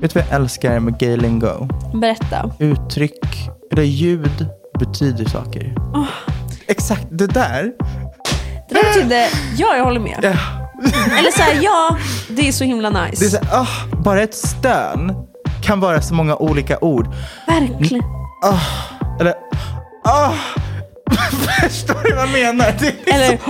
Vet du vad jag älskar med gay lingo? Berätta. Uttryck, eller ljud betyder saker. Exakt, det där. Det där betyder, ja jag håller med. Ja. Eller så här, ja det är så himla nice. Det är så, här, ah, bara ett stön kan vara så många olika ord. Verkligen. Eller, ah, förstår du vad jag menar? Eller,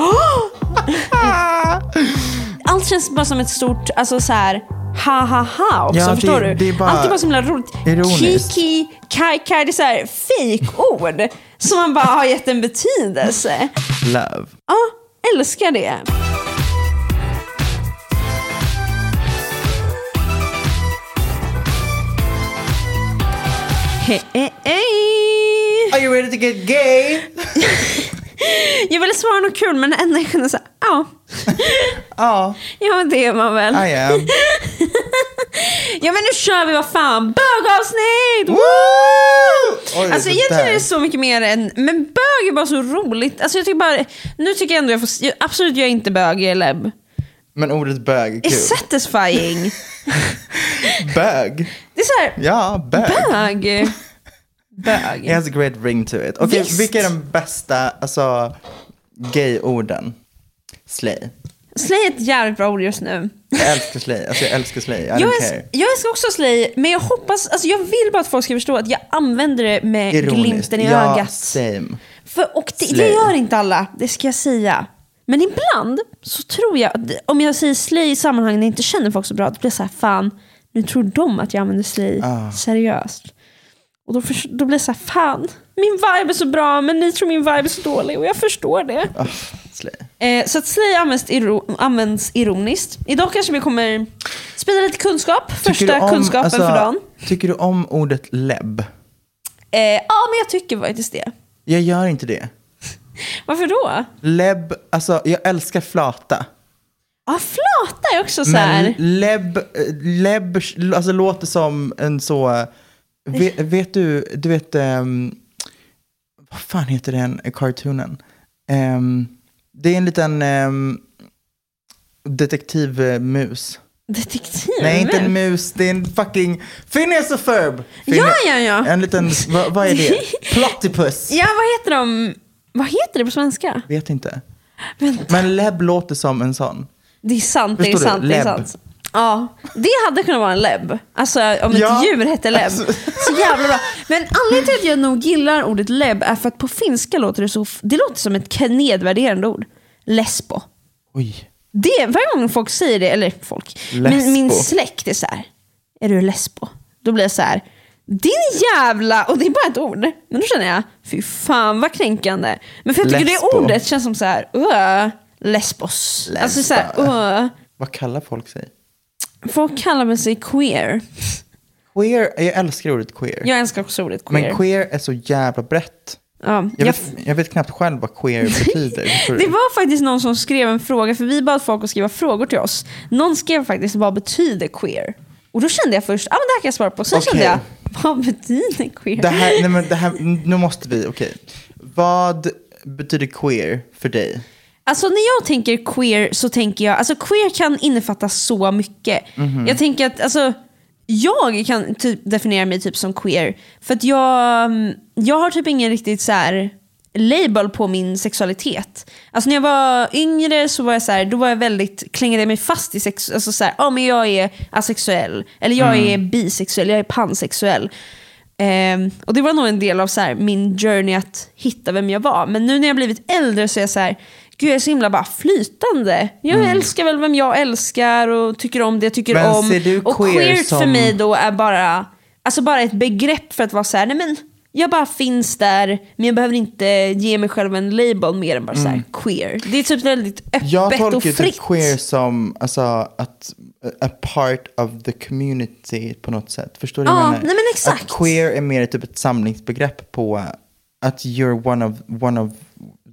Ah. allt känns bara som ett stort, alltså så här, ha ha ha också, Ja, det- förstår du? det är bara Allt är bara så himla roligt. ironiskt. Kiki, kai kai, det är så här fake-ord som man bara har gett en betydelse. love. Ja, älskar det. Hej, hej, hej. Are you ready to get gay? Jag ville svara något kul men det enda jag kunde säga, ja. Ja, Ja men det är man väl. I am. Ja men nu kör vi vad fan, bögavsnitt! Woo! Oj, Alltså egentligen är det så mycket mer än, men bög är bara så roligt. Alltså jag tycker bara, nu tycker jag ändå jag får, absolut jag är inte bög, är lebb. Men ordet bög är kul. satisfying. Bög? Det är såhär, Ja, bög. bög. Bög. It has a great ring to it. Okej, Visst. vilka är de bästa alltså, gay-orden? Slay. Slay är ett jävligt bra ord just nu. Jag älskar slay. Alltså jag älskar slay. I Jag, är, jag älskar också slay, men jag hoppas, alltså jag vill bara att folk ska förstå att jag använder det med Ironiskt. glimten i ja, ögat. same. För, och det, det gör inte alla, det ska jag säga. Men ibland så tror jag, att om jag säger slay i sammanhang där jag inte känner folk så bra, då blir jag så här, fan, nu tror de att jag använder slay Ah. seriöst. Och då, för, då blir det så här, fan, min vibe är så bra, men ni tror min vibe är så dålig och jag förstår det. Ah, slay. Eh, så att slay används, iro, används ironiskt. Idag kanske vi kommer sprida lite kunskap, Tycker första om- kunskapen alltså, för dagen. Tycker du om ordet lebb? Eh, ja, men jag tycker faktiskt det. Jag gör inte det. Varför då? Lebb, alltså jag älskar flata. Ja, flata är också så här. Men lebb, eh, lebb alltså, låter som en så... Vet, vet du, du vet... ehm, vad fan heter den cartoonen? Ehm, det är en liten um, detektivmus. Detektiv? Nej, inte en mus. Det är en fucking... Phineas och Ferb! Ja, ja, ja. En liten... Vad, vad är det? Platypus. Ja, vad heter de? Vad heter det på svenska? Vet inte. Vänta. Men lebb låter som en sån. Det är sant, det är Förstår du? sant, det är sant. Ja, det hade kunnat vara en lebb. Alltså om ett Ja, djur hette lebb. alltså. Så jävla bra. Men anledningen till att jag nog gillar ordet lebb är för att på finska låter det så, det låter som ett nedvärderande ord. Lesbo. Oj. Det, varje gång folk säger det, eller folk, Lesbo. min, min släkt är så här. är du lesbo? Då blir jag så här. din jävla, och det är bara ett ord. Men då känner jag, fy fan vad kränkande. Men för jag tycker Lesbo. det ordet känns som så här, uh, lesbos. Alltså så här, uh, Vad kallar folk sig? Folk kallar mig sig queer. Queer, jag älskar ordet queer. Jag älskar också ordet queer. Men queer är så jävla brett. Ja, Jag vet, jag vet knappt själv vad queer betyder. det var faktiskt någon som skrev en fråga, för vi bad folk att skriva frågor till oss. Någon skrev faktiskt vad betyder queer? Och då kände jag först, ah, men det här kan jag svara på. Sen Okej. kände jag, vad betyder queer? Det här, nej men det här, nu måste vi, okej. Vad betyder queer för dig? Alltså när jag tänker queer så tänker jag, alltså queer kan innefatta så mycket. Mhm. Jag tänker att, alltså jag kan typ definiera mig typ som queer. För att jag, mm, jag har typ ingen riktigt så här label på min sexualitet. Alltså när jag var yngre så var jag så här, då var jag väldigt, klängde jag mig fast i sex, alltså så här, ja men jag är asexuell, eller jag är bisexuell, jag är pansexuell. Ehm, och det var nog en del av så här, min journey att hitta vem jag var. Men nu när jag blivit äldre så är jag så här, gud jag är så himla bara flytande. Jag älskar väl vem jag älskar och tycker om det jag tycker Men om. du och queer queer för som- mig då är bara, alltså bara ett begrepp för att vara så här, nej men jag bara finns där, men jag behöver inte ge mig själv en label mer än bara så här queer. Det är typ väldigt öppet Jag och tolkar ju fritt. typ queer som alltså, att a part of the community på något sätt. Förstår du Ja, vad jag menar? nej men exakt. Att queer är mer typ ett samlingsbegrepp på att you're one of, one of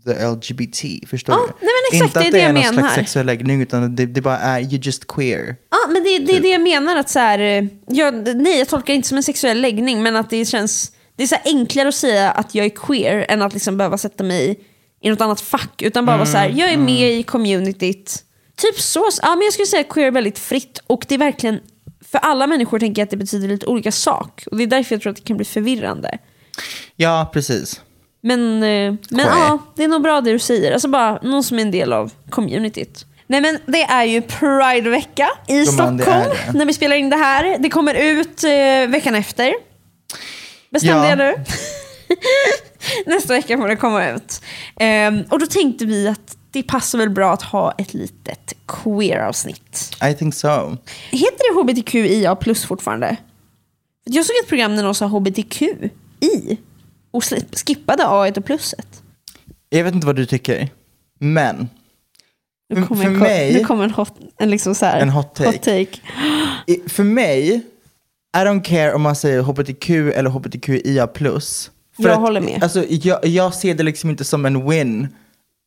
the LGBT. Förstår Ja, du? nej men exakt, Inte det är att det är jag någon slags sexuell läggning utan det, det bara är you're just queer. Ja, men det, det är det jag menar. att så här, jag, Nej, jag tolkar det inte som en sexuell läggning, men att det känns det är så enklare att säga att jag är queer än att liksom behöva sätta mig i något annat fack. Utan bara vara så här, jag är med i communityt. Typ så. Ja, men jag skulle säga att queer är väldigt fritt och det är verkligen, för alla människor tänker jag att det betyder lite olika sak. Och det är därför jag tror att det kan bli förvirrande. Ja, precis. Men, eh, men ja, det är nog bra det du säger. Alltså bara någon som är en del av communityt. Nej men det är ju Pride-vecka i det Stockholm är det. när vi spelar in det här. Det kommer ut eh, veckan efter. Bestämde Ja. jag nu. Nästa vecka kommer det komma ut. Ehm, och då tänkte vi att det passar väl bra att ha ett litet queer-avsnitt. I think so. Heter det hbtqia plus fortfarande? Jag såg ett program där någon sa hbtqi och skippade a och pluset. Jag vet inte vad du tycker, men Nu kommer, för en, mig- nu kommer en, hot, en, liksom så här, En hot take. take. i- för mig, I don't care om man säger hbtq eller hbtqia+. För Jag att, håller med. Alltså, jag, jag ser det liksom inte som en win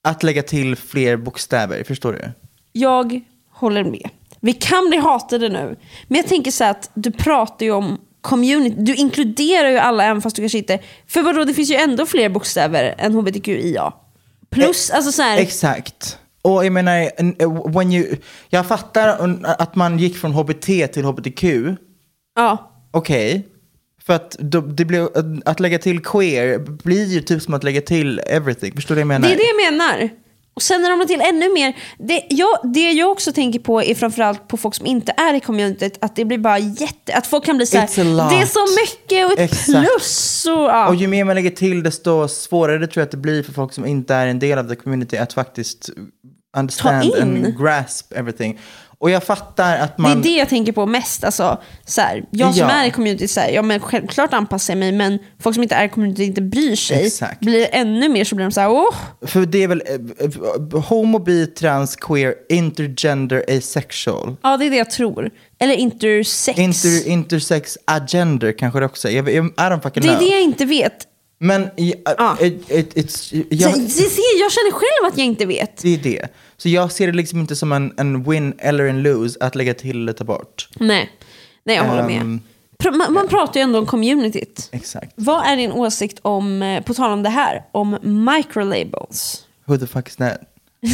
att lägga till fler bokstäver, förstår du? Jag håller med. Vi kan bli hatade nu. Men jag tänker så här att du pratar ju om community. Du inkluderar ju alla även fast du kanske inte... För vadå, det finns ju ändå fler bokstäver än hbtqia. Plus, alltså så här, Exakt. Och jag menar, en- eh, when you, jag fattar att man gick från hbt till hbtq, ja. okej. För att det blir, att lägga till queer blir ju typ som att lägga till everything. Förstår du vad jag menar? Det är det jag menar. Och sen när de har till ännu mer. Det jag, det jag också tänker på är framförallt på folk som inte är i communityt. Att det blir bara jätte... Att folk kan bli så här, It's a lot. Det är så mycket och ett Exakt. plus. Och, ja. Och ju mer man lägger till desto svårare tror jag att det blir för folk som inte är en del av the community att faktiskt understand in. and grasp everything. Och jag fattar att Det man... är det jag tänker på mest. Alltså, så här, jag som Ja. är i community, så här, ja, men självklart anpassar jag mig, men folk som inte är i community inte bryr sig. Exakt. Blir ännu mer så blir de så här, åh. För det är väl eh, homo, bi, trans, queer, intergender, asexual. Ja, det är det jag tror. Eller intersex. Inter, intersex, agender kanske det också är. I don't fucking det är know. det jag inte vet. Men i- Ja. it, it, it's, Jag, känner själv att jag inte vet. det är det. Så jag ser det liksom inte som en, en win eller en lose att lägga till eller ta bort. Nej, Nej jag håller Ehm, med. Pr- Man, man pratar ju ändå om communityt. Exakt. Vad är din åsikt om, eh, på tal om det här, om microlabels? Who the fuck is that?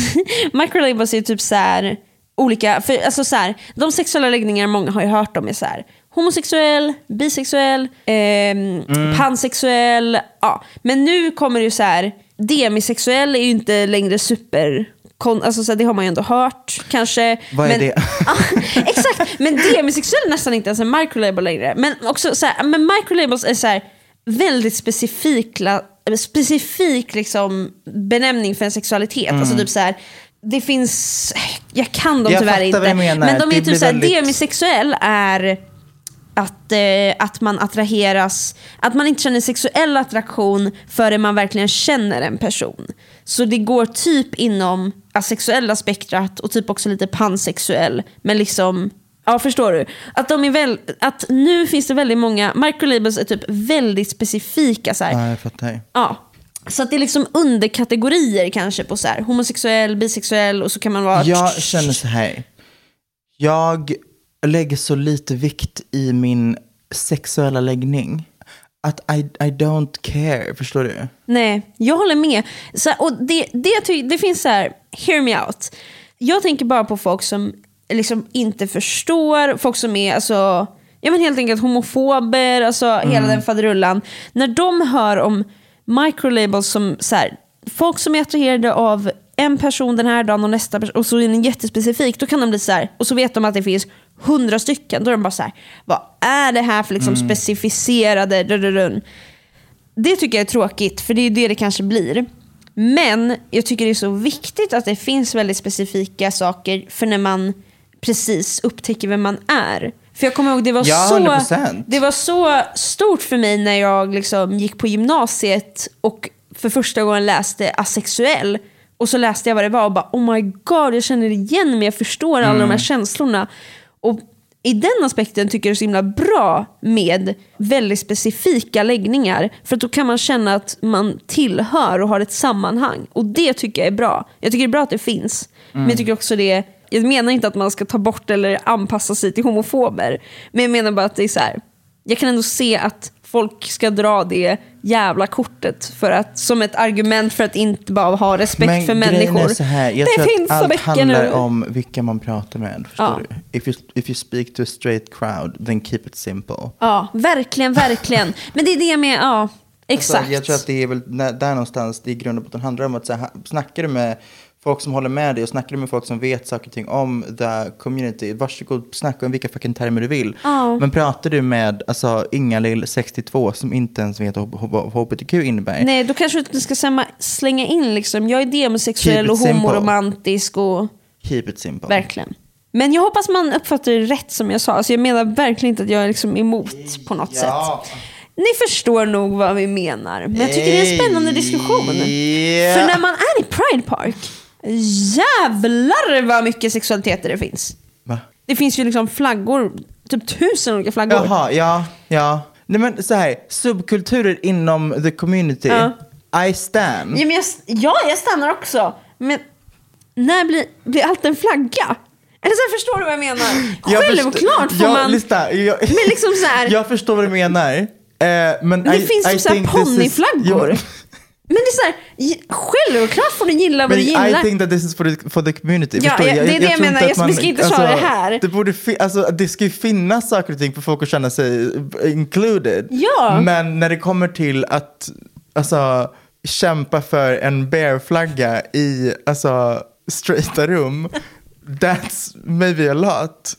Microlabels är typ så här olika, för alltså så här, de sexuella läggningar många har ju hört om är så här homosexuell, bisexuell, ehm, pansexuell. Ja. Men nu kommer det ju så här, demisexuell är ju inte längre super Alltså så här, det har man ju ändå hört kanske. Vad är men, det? Ja, exakt, men demisexuell är nästan inte ens en microlabel längre. Men också så här, men microlabels är så här, väldigt specifika, specifik liksom benämning för en sexualitet. Alltså typ så här, det finns, jag kan dem Mm. Jag tyvärr inte. Men de är typ såhär, väldigt- demisexuell är att, eh, att man attraheras, att man inte känner sexuell attraktion förrän man verkligen känner en person. Så det går typ inom asexuella spektrat och typ också lite pansexuell. Men liksom, ja förstår du? Att, de är väl, att nu finns det väldigt många, microlabels är typ väldigt specifika. Så här. Ja, jag fattar. Ja. Så att det är liksom underkategorier kanske på så här, homosexuell, bisexuell och så kan man vara... Jag känner så här. Jag lägger så lite vikt i min sexuella läggning. Att I, I don't care, förstår du? Nej, jag håller med. Så, och det, det, det finns så här, hear me out. Jag tänker bara på folk som liksom inte förstår, folk som är alltså, ja, men helt enkelt homofober, alltså hela den faderullan. När de hör om microlabels som så här, folk som är attraherade av en person den här dagen och nästa person och så är den jättespecifik, då kan de bli så här, och så vet de att det finns hundra stycken, då är de bara så här, vad är det här för liksom specificerade rururun? Det tycker jag är tråkigt, för det är det det kanske blir. Men jag tycker det är så viktigt att det finns väldigt specifika saker för när man precis upptäcker vem man är. För jag kommer ihåg, det var, Ja, så, 100%. det var så stort för mig när jag liksom gick på gymnasiet och för första gången läste asexuell. Och så läste jag vad det var och bara oh my god, jag känner igen mig, jag förstår alla de här känslorna. Och i den aspekten tycker jag det är så himla bra med väldigt specifika läggningar. För att då kan man känna att man tillhör och har ett sammanhang. Och det tycker jag är bra. Jag tycker det är bra att det finns. Men jag tycker också det jag menar inte att man ska ta bort eller anpassa sig till homofober. Men jag menar bara att det är så här. Jag kan ändå se att folk ska dra det jävla kortet för att, som ett argument för att inte bara ha respekt för grejen människor. Är så här, jag det tror finns att så allt handlar nu. om vilka man pratar med. Förstår Ja. du? If you, if you speak to a straight crowd, then keep it simple. Ja, verkligen, verkligen. Men det är det med, ja, exakt. Alltså, jag tror att det är väl där någonstans det i grund och botten handlar om att så här, snackar du med folk som håller med dig och snackar med folk som vet saker och ting om the community, varsågod snacka om vilka fucking termer du vill. Ja. Men pratar du med alltså, Inga-Lill 62 som inte ens vet vad HBTQ innebär. Nej, då kanske du inte ska slänga in liksom, jag är demosexuell och homoromantisk och Keep it simple. verkligen. Men jag hoppas man uppfattar det rätt som jag sa. Alltså jag menar verkligen inte att jag är liksom emot på något Ja. sätt. Ni förstår nog vad vi menar. Men jag tycker det är en spännande diskussion. Ja. För när man är i Pride Park, jävlar vad mycket sexualiteter det finns. Va? Det finns ju liksom flaggor, typ tusen olika flaggor. Jaha, ja, ja. Nej men så här, subkulturer inom the community. Ja. I stand. Ja, men jag, ja, jag stannar också. Men när blir, blir allt en flagga? Eller så här, förstår du vad jag menar? Jag Självklart får ja, man... Lyssna, jag, Men liksom så här, jag förstår vad du menar. Eh, men det I, finns I typ så här ponnyflaggor. Men det är så här, självklart får du gilla vad Men du gillar. I think that this is for the, for the community. Ja, ja, det är det jag menar. vi ska inte köra det här. Det, borde alltså, det ska ju finnas saker och ting för folk att känna sig included. Ja. Men när det kommer till att alltså, kämpa för en bear-flagga i alltså, straighta rum, that's maybe a lot.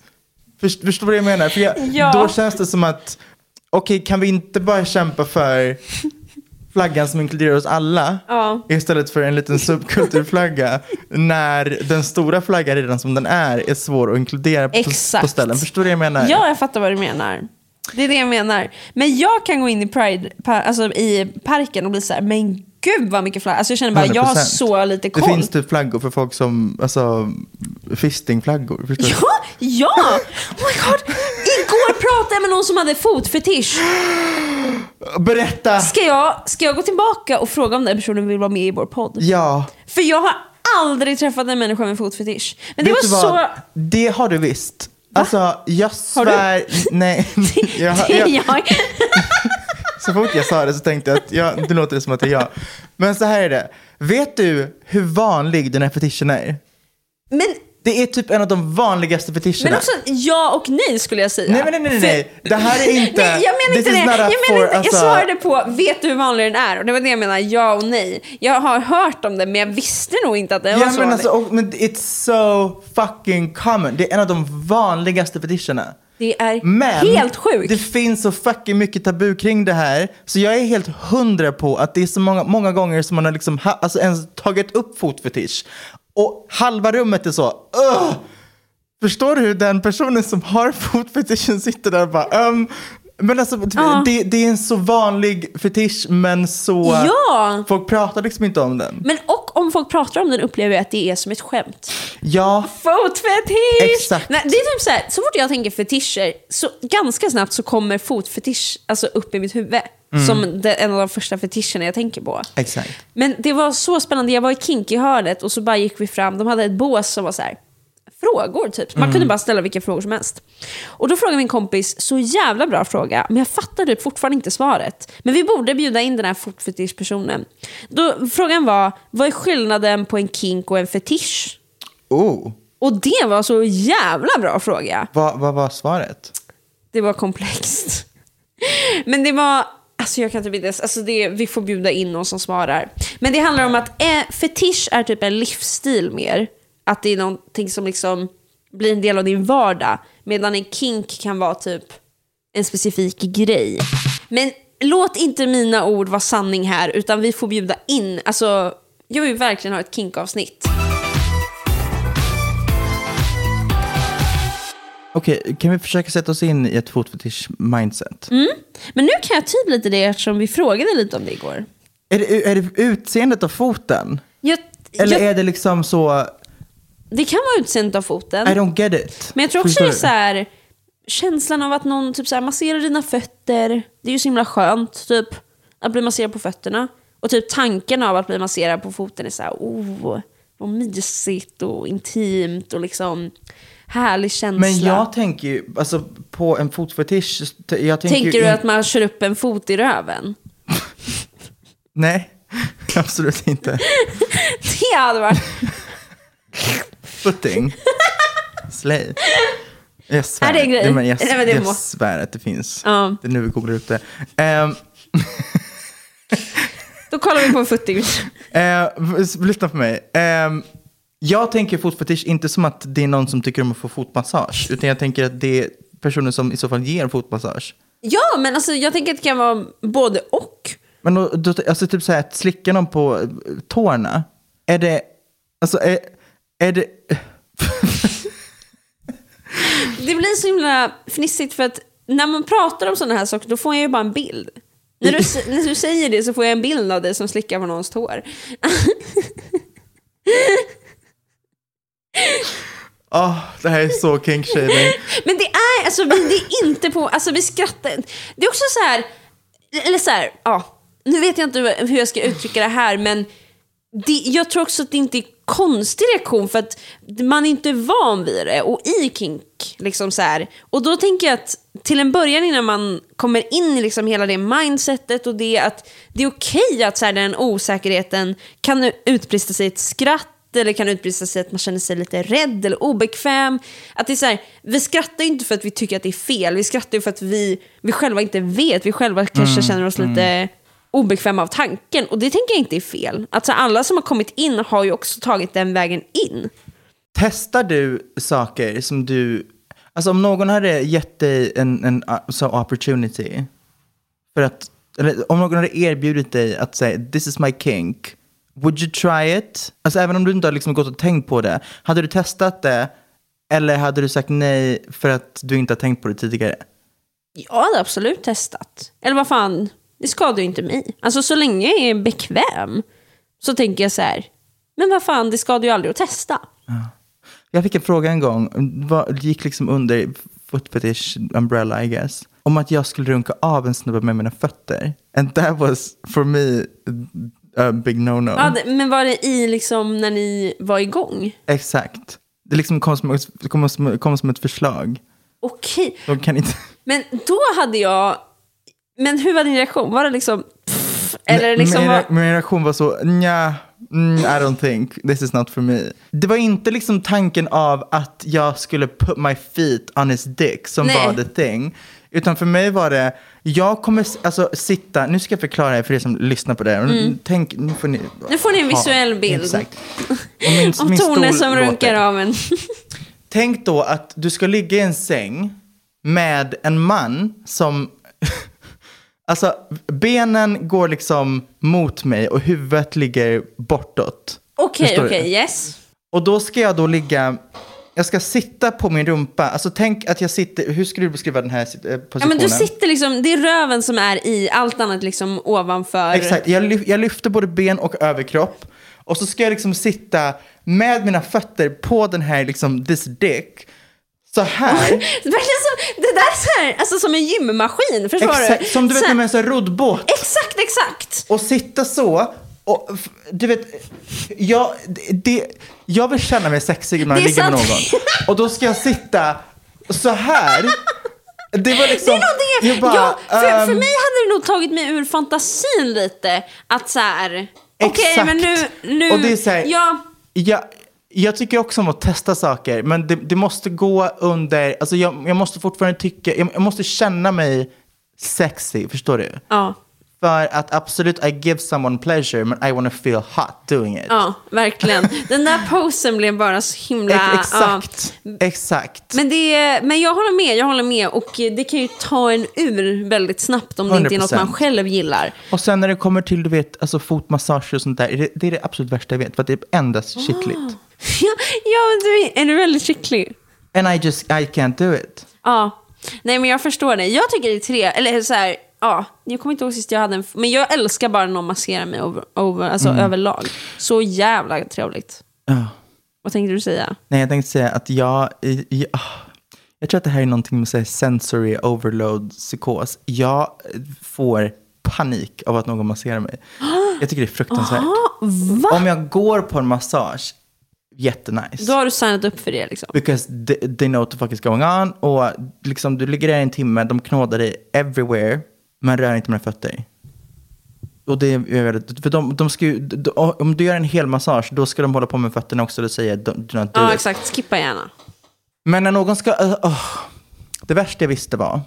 Först, förstår du vad jag menar? För jag, Ja. Då känns det som att, okej, kan vi inte bara kämpa för flaggan som inkluderar oss alla Ja. istället för en liten subkulturflagga när den stora flaggan redan som den är är svår att inkludera på, på ställen. Förstår du vad jag menar? Ja, jag fattar vad du menar. Det är det jag menar. Men jag kan gå in i Pride, alltså i parken och bli så här, men gud vad mycket flaggor. Alltså jag känner bara, jag har 100%. så lite Det koll. finns typ flaggor för folk som, alltså fistingflaggor. Förstår du? Ja, ja! Oh my god! Igår pratade jag med någon som hade fotfetisch. Berätta! Ska jag, ska jag gå tillbaka och fråga om den personen vill vara med i vår podd? Ja. För jag har aldrig träffat en människa med fotfetisch. Men det Vet var vad? så... Det har du visst. Alltså, jag svär... Nej. jag, Det är jag, jag. så fort jag sa det så tänkte jag att ja, det låter som att det är jag. Men så här är det. Vet du hur vanlig den här fetischen är? Men, Det är typ en av de vanligaste fetischerna. men också ja och nej skulle jag säga. Nej, men nej, nej, För- nej. Det här är inte... Nej, jag menar inte det. Jag, menar for, inte, alltså- jag svarade på, vet du hur vanlig den är? Och det var det jag menar, ja och nej. Jag har hört om det, men jag visste nog inte att det var Ja, så men, alltså, och, men it's so fucking common. Det är en av de vanligaste fetischerna. Det är Men helt sjukt. det finns så fucking mycket tabu kring det här. Så jag är helt hundra på att det är så många, många gånger som man har liksom ha, alltså ens tagit upp fotfetisch. Och halva rummet är så, Ugh! Förstår du hur den personen som har fotfetischen sitter där och bara, um, men alltså Ja. det, det är en så vanlig fetisch men så, Ja. folk pratar liksom inte om den. Men och om om folk pratar om den upplever jag att det är som ett skämt. Ja, Fotfetisch! Exakt. Nej, det är typ så här, så fort jag tänker fetischer, så ganska snabbt så kommer fotfetisch alltså, upp i mitt huvud. Mm. Som det, en av de första fetischerna jag tänker på. exakt. Men det var så spännande, jag var i kinky-hörnet och så bara gick vi fram, de hade ett bås som var så här frågor typ. Man kunde bara ställa vilka frågor som helst. Och då frågade min kompis, så jävla bra fråga, men jag fattar typ fortfarande inte svaret. Men vi borde bjuda in den här fotfetischpersonen. Då, frågan var, vad är skillnaden på en kink och en fetisch? Oh, Och det var så jävla bra fråga. vad, vad var svaret? Det var komplext. Men det var, alltså jag kan typ inte ens, alltså det, vi får bjuda in någon som svarar. Men det handlar om att eh, fetisch är typ en livsstil mer. Att det är någonting som liksom blir en del av din vardag. Medan en kink kan vara typ en specifik grej. Men låt inte mina ord vara sanning här, utan vi får bjuda in, alltså jag vill verkligen ha ett kinkavsnitt. Okej, kan vi försöka sätta oss in i ett fotfetisch-mindset? Mm. Men nu kan jag typ lite det eftersom vi frågade lite om det igår. Är, det, är det utseendet av foten? Jag, Eller jag, är det liksom så, det kan vara utseendet av foten. I don't get it? Men jag tror också Förstår det är så här, känslan av att någon typ så här, masserar dina fötter. Det är ju så himla skönt typ, att bli masserad på fötterna. Och typ tanken av att bli masserad på foten är så här, oh, vad mysigt och intimt och liksom härlig känsla. Men jag tänker ju, alltså på en fotfetisch, jag tänker Tänker du in- att man kör upp en fot i röven? Nej, absolut inte. Det hade varit... Footing. Slay. Jag svär. Är det en grej? Nej, men jag, Nej, men det jag må- svär att det finns. Ja. Det är nu vi googlar upp det. Ehm, Då kollar vi på en footing. eh, lyssna på mig. Ehm, jag tänker fotfetisch inte som att det är någon som tycker om att få fotmassage. Utan jag tänker att det är personer som i så fall ger fotmassage. Ja, men alltså jag tänker att det kan vara både och. Men då, då, alltså typ så här, att slicka någon på eh, tårna. Är det, alltså är, är det, Det blir så himla fnissigt för att när man pratar om sådana här saker då får jag ju bara en bild. När du, när du säger det så får jag en bild av dig som slickar på någons tår. åh, det här är så kink shaming. Men det är, alltså vi, det är inte på, alltså vi skrattar. Det är också så här, eller så här, ja, nu vet jag inte hur jag ska uttrycka det här men det, jag tror också att det inte är konstig reaktion för att man är inte van vid det och i kink liksom så här. Och då tänker jag att till en början innan man kommer in i liksom hela det mindsetet och det att det är okej att så här, den osäkerheten kan utbrista sig i ett skratt eller kan utbrista sig att man känner sig lite rädd eller obekväm. Att det är så här, vi skrattar ju inte för att vi tycker att det är fel, vi skrattar ju för att vi, vi själva inte vet, vi själva kanske känner oss lite obekväma av tanken. Och det tänker jag inte är fel. Alltså alla som har kommit in har ju också tagit den vägen in. Testar du saker som du, alltså om någon hade gett dig en, en så opportunity, för att, eller om någon hade erbjudit dig att säga this is my kink, would you try it? Alltså även om du inte har liksom gått och tänkt på det, hade du testat det? Eller hade du sagt nej för att du inte har tänkt på det tidigare? Jag hade absolut testat. Eller vad fan, det skadar ju inte mig. Alltså så länge jag är bekväm så tänker jag så här, men vad fan, det skadar ju aldrig att testa. Jag fick en fråga en gång, vad, gick liksom under foot fetish umbrella I guess, om att jag skulle runka av en snubbe med mina fötter. And that was for me a big no-no. Ja, det- men var det i liksom när ni var igång? Exakt. Det liksom kom som, kom som, kom som ett förslag. Okej, De kan inte... men då hade jag... Men hur var din reaktion? Var det liksom... Pff, eller liksom... min, Var, min reaktion var så, nja, mm, I don't think, this is not for me. Det var inte liksom tanken av att jag skulle put my feet on his dick som Nej. var the thing. Utan för mig var det, jag kommer alltså sitta, nu ska jag förklara det för er som lyssnar på det. Tänk, nu får ni, Mm. Nu får ni en ha- visuell bild. Exakt. Min, min Tone som runkar av en... Tänk då att du ska ligga i en säng med en man som... alltså, benen går liksom mot mig och huvudet ligger bortåt. Okej, du? okej, yes. Och då ska jag då ligga... Jag ska sitta på min rumpa. Alltså tänk att jag sitter... Hur skulle du beskriva den här eh, positionen? Ja, men du sitter liksom, det är röven som är i, allt annat liksom ovanför. Exakt, jag, jag lyfter både ben och överkropp. Och så ska jag liksom sitta med mina fötter på den här liksom this dick. Så här. Verkligen det där är så här, alltså som en gymmaskin, förstår Exakt, du? som du vet Så när man är här roddbåt. Exakt, exakt. Och sitta så. Och, du vet, jag, det, jag vill känna mig sexig när jag ligger med någon. Och då ska jag sitta så här. Det var liksom... Det är jag bara, ja, för, för ehm, mig hade det nog tagit mig ur fantasin lite. Att så här, okej Exakt. men nu, nu, Och det är så här- ja, Jag, jag tycker också om att testa saker, men det, det måste gå under... Alltså jag, jag måste fortfarande tycka... Jag, jag måste känna mig sexy, förstår du? ja, För att absolut, I give someone pleasure, men I wanna feel hot doing it. ja, verkligen. Den där posen blev bara så himla... Ex- exakt, Ja. exakt. Men, det, men jag håller med, jag håller med. Och det kan ju ta en ur väldigt snabbt om det inte är något 100%. man själv gillar. Och sen när det kommer till du vet, alltså fotmassage och sånt där, det, det är det absolut värsta jag vet, för att det är endast Ah. kittligt. Ja, ja men du, är- du väldigt skicklig? And I just, I can't do it. Ja. Nej men jag förstår det. Jag tycker det är tre, eller så här, ja, jag kommer inte ihåg sist jag hade en, men jag älskar bara när någon masserar mig over, over, alltså överlag. Så jävla trevligt. Ja. Vad tänkte du säga? Nej, jag tänkte säga att jag, jag, ah, jag tror att det här är någonting med så här sensory overload psykos. Jag får panik av att någon masserar mig. Jag tycker det är fruktansvärt. Va? Om jag går på en massage, jättenice. Då har du signat upp för det liksom. Because they, they know what the fuck is going on. Och liksom, du ligger där i en timme, de knådar dig everywhere, men rör inte mina fötter. Och det är väldigt, för de, de ska ju, de, om du gör en hel massage, då ska de hålla på med fötterna också och säga do, do not do Ja it. exakt, skippa gärna. Men när någon ska... Oh, det värsta jag visste var...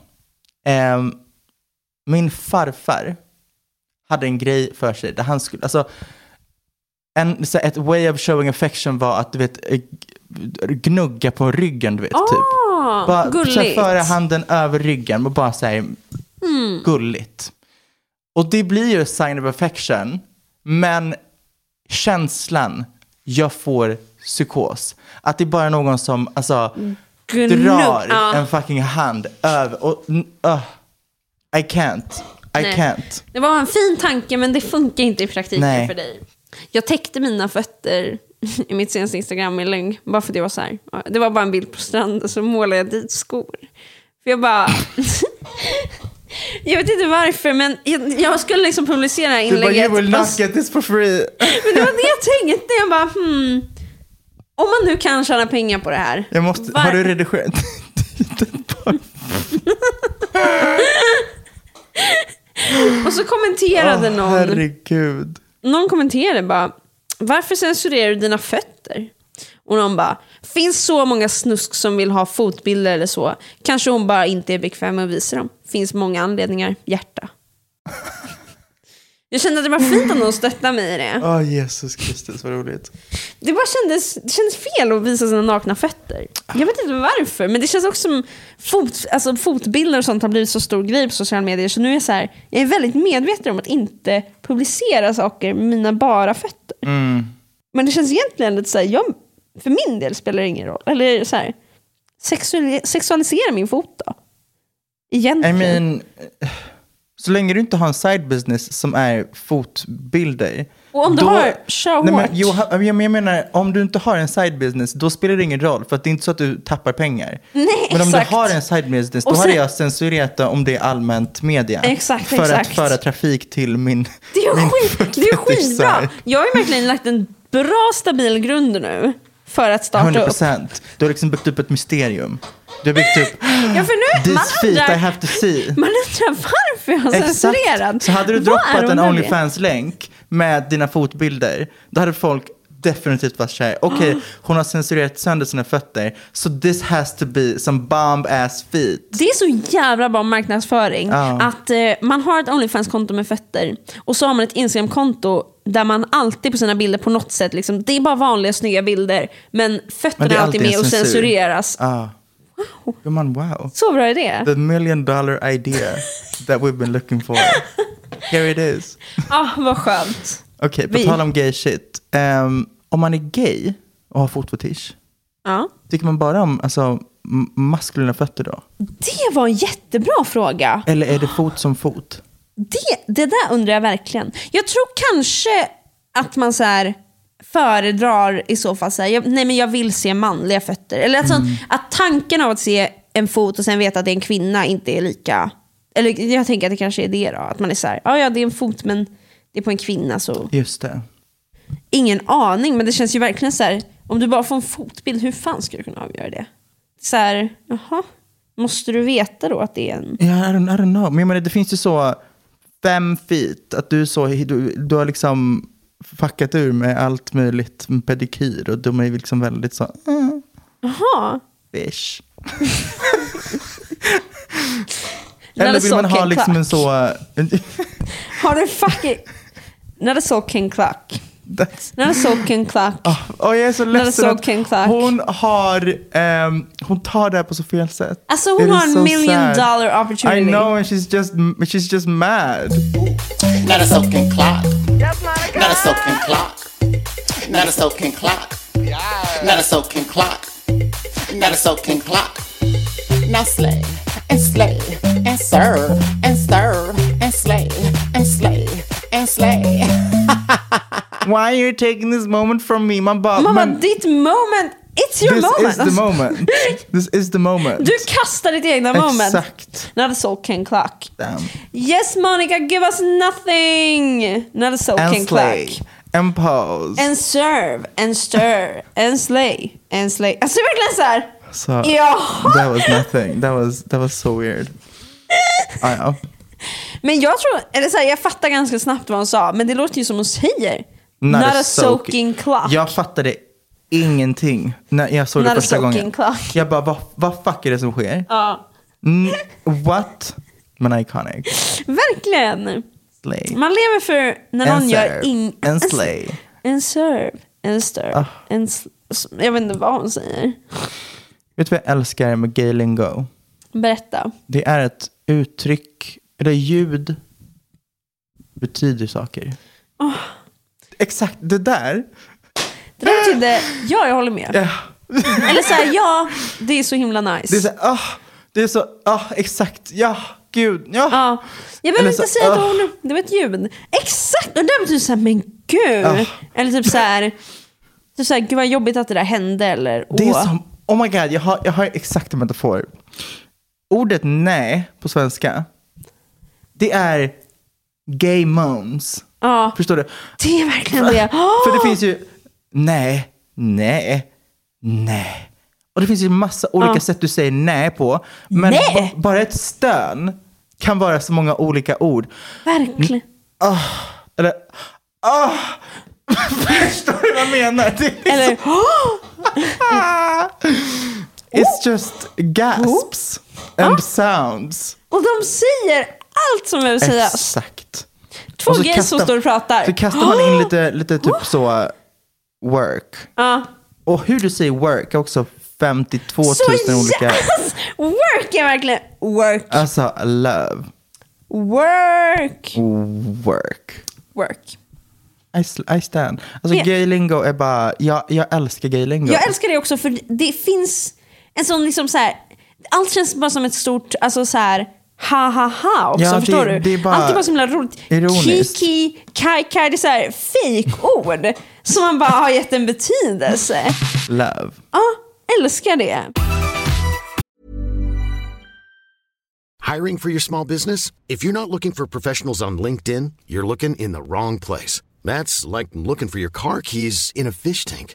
ehm, min farfar hade en grej för sig där han skulle... Alltså, en, så ett way of showing affection var att du vet, eh, gnugga på ryggen, du vet. typ. Ah, Bara så gulligt. föra handen över ryggen och bara här, Mm. gulligt. Och det blir ju sign of affection, men känslan, jag får psykos. Att det är bara någon som alltså, Gnugg- drar en fucking hand över och uh, I can't. I Nej. can't. Det var en fin tanke men det funkar inte i praktiken Nej. för dig. Jag täckte mina fötter i mitt senaste Instagram-inlägg bara för att det var så här. Det var bara en bild på stranden så målade jag dit skor. För jag bara... jag vet inte varför men jag, jag skulle liksom publicera här Du bara, inlägget. you will not get this for free. Men det var det jag tänkte. Jag bara hmm. Om man nu kan tjäna pengar på det här. Jag måste, var- har du redigerat? Och så kommenterade Åh, någon. herregud någon kommenterade bara, varför censurerar du dina fötter? Och någon bara, finns så många snusk som vill ha fotbilder eller så. Kanske hon bara inte är bekväm med att visa dem. Finns många anledningar, hjärta. Jag kände att det var fint att någon stöttade mig i det. Åh Jesus Kristus, vad roligt. Det bara kändes, det kändes fel att visa sina nakna fötter. Jag vet inte varför, men det känns också som fot, alltså fotbilder och sånt har blivit så stor grej på sociala medier. Så nu är jag så här, jag är väldigt medveten om att inte publicera saker med mina bara fötter. Men det känns egentligen lite så här, jag, för min del spelar det ingen roll. Eller så här, sexuali- sexualisera min fot då. I Egentligen. mean, så länge du inte har en side business som är fotbilder. Och om du har, kör Nej, men, jo, jag menar, om du inte har en side business, då spelar det ingen roll. För att det är inte så att du tappar pengar. Nej, men om exakt. du har en side business, då Och hade sen- jag censurerat det om det är allmänt media. Exakt, för exakt. att föra trafik till min Det är, min skit, det är skitbra. Jag har ju verkligen lagt en bra stabil grund nu för att starta 100 upp. procent. Du har liksom byggt upp ett mysterium. Du har byggt upp, Ja, för nu, man this feet undrar, I have to see. man undrar varför jag har censurerat. Så hade du droppat en? Onlyfans-länk med dina fotbilder, då hade folk definitivt varit såhär, okej, hon har censurerat sönder sina fötter, so this has to be some bomb ass feet. Det är så jävla bra marknadsföring. Ja. Att eh, man har ett Onlyfans-konto med fötter och så har man ett Instagram-konto där man alltid på sina bilder på något sätt, liksom, det är bara vanliga snygga bilder, men fötterna Men är alltid alltid med och censur. censureras. Ah. Gumman, wow. Så bra idé. The million dollar idea that we've been looking for. Here it is. Ah, vad skönt. Okej, på Vi- tal om gay shit. Ehm, om man är gay och har fotfetisch, Ja. tycker man bara om alltså, maskulina fötter då? Det var en jättebra fråga. Eller är det fot som fot? Det, det där undrar jag verkligen. Jag tror kanske att man så här, föredrar i så fall så här, jag, nej men jag vill se manliga fötter. Eller att, sånt, att tanken av att se en fot och sen veta att det är en kvinna inte är lika... Eller jag tänker att det kanske är det då. Att man är så här, ja ja det är en fot men det är på en kvinna så Just det. ingen aning. Men det känns ju verkligen så här, om du bara får en fotbild, hur fan ska du kunna avgöra det? Så här, jaha, måste du veta då att det är en... Ja, I, don't, I don't know. Men jag menar, det finns ju så fem feet. Att du, är så, du, du har liksom fuckat ur med allt möjligt med pedikyr. Och de är ju liksom väldigt så, mm, Jaha. fish. Eller vill man ha liksom en så... Har du fucking... När det så Ken Clark. När det så Ken Clark. och jag är så ledsen att hon har... ehm, hon tar det här på så fel sätt. Alltså It hon is har en so million sad. dollar opportunity. I know and she's just, she's just mad. Not a soaking clock. Not a soaking clock. Not a soaking clock. Not a soaking clock. Not a soaking clock. Now slay and slay and serve and serve and slay and slay and slay. Why are you taking this moment from me? Man bara, Mamma, men ditt moment, it's your this moment. is the moment. This is the moment. Du kastar ditt egna moment. Exakt. När det så Ken Clark. Damn. Yes Monica, give us nothing. Det så Ken And slay. Clark. And pose. And serve, and stir, and slay, and slay. Alltså det är verkligen såhär. So, Ja. that was nothing. That was, that was so weird. Ah, ja. Men jag tror, eller så här, jag fattar ganska snabbt vad hon sa, men det låter ju som hon säger. Not Not, a soaking clock. Jag fattade ingenting när jag såg det Not a första gången. clock. Jag bara, vad, vad fuck är det som sker? Ja, Mm, what? Men iconic. verkligen. Slay. Man lever för när någon And gör serve. ing... And slay. En serve, en stir, en sl- Jag vet inte vad hon säger. Vet du vad jag älskar med gay lingo? Berätta. Det är ett uttryck, eller ljud betyder saker. Ah. Exakt, det där. Det där betyder, ja jag håller med. Ja, Eller så här, ja, det är så himla nice. det är så, ah, det är så, ah, exakt, ja, gud, ja. Ja. Jag behöver inte så- säga ett ah. ord, det var ett ljud. Exakt, och det där betyder såhär, men gud. Ah. Eller typ såhär, typ såhär, gud vad jobbigt att det där hände. Eller, Det är som, oh my god, jag har, jag har exakt en metafor. Ordet nej på svenska, det är gay moans. Ja, Förstår du? det är verkligen det. För det finns ju nej, nej, nej. Och det finns ju massa olika Ja. sätt du säger nej på. Men Nej. ba- bara ett stön kan vara så många olika ord. Verkligen. Eller, ah, förstår du vad jag menar? Det Eller, it's just gasps and sounds. och de säger allt som behöver sägas. Exakt. Två gays som kastar- står och pratar. Så kastar man in lite, lite typ så work. Ja. Och hur du säger work är också 52 000 Så olika. yes! Work är verkligen work. Alltså love, Work. work. Work. I, I stand. Alltså Ja. gay lingo är bara, jag, jag älskar gay lingo. Jag älskar det också för det finns en sån liksom så här. Allt känns bara som ett stort, alltså så här ha ha ha också, Ja, det- förstår du? det är bara Allt är bara så himla roligt. ironiskt. Kiki, kai kai, det är så här fake-ord som man bara har gett en betydelse. Love. Ja, älskar det. Hiring for your small business? If you're not looking for professionals on LinkedIn, you're looking in the wrong place. That's like looking for your car keys in a fish tank.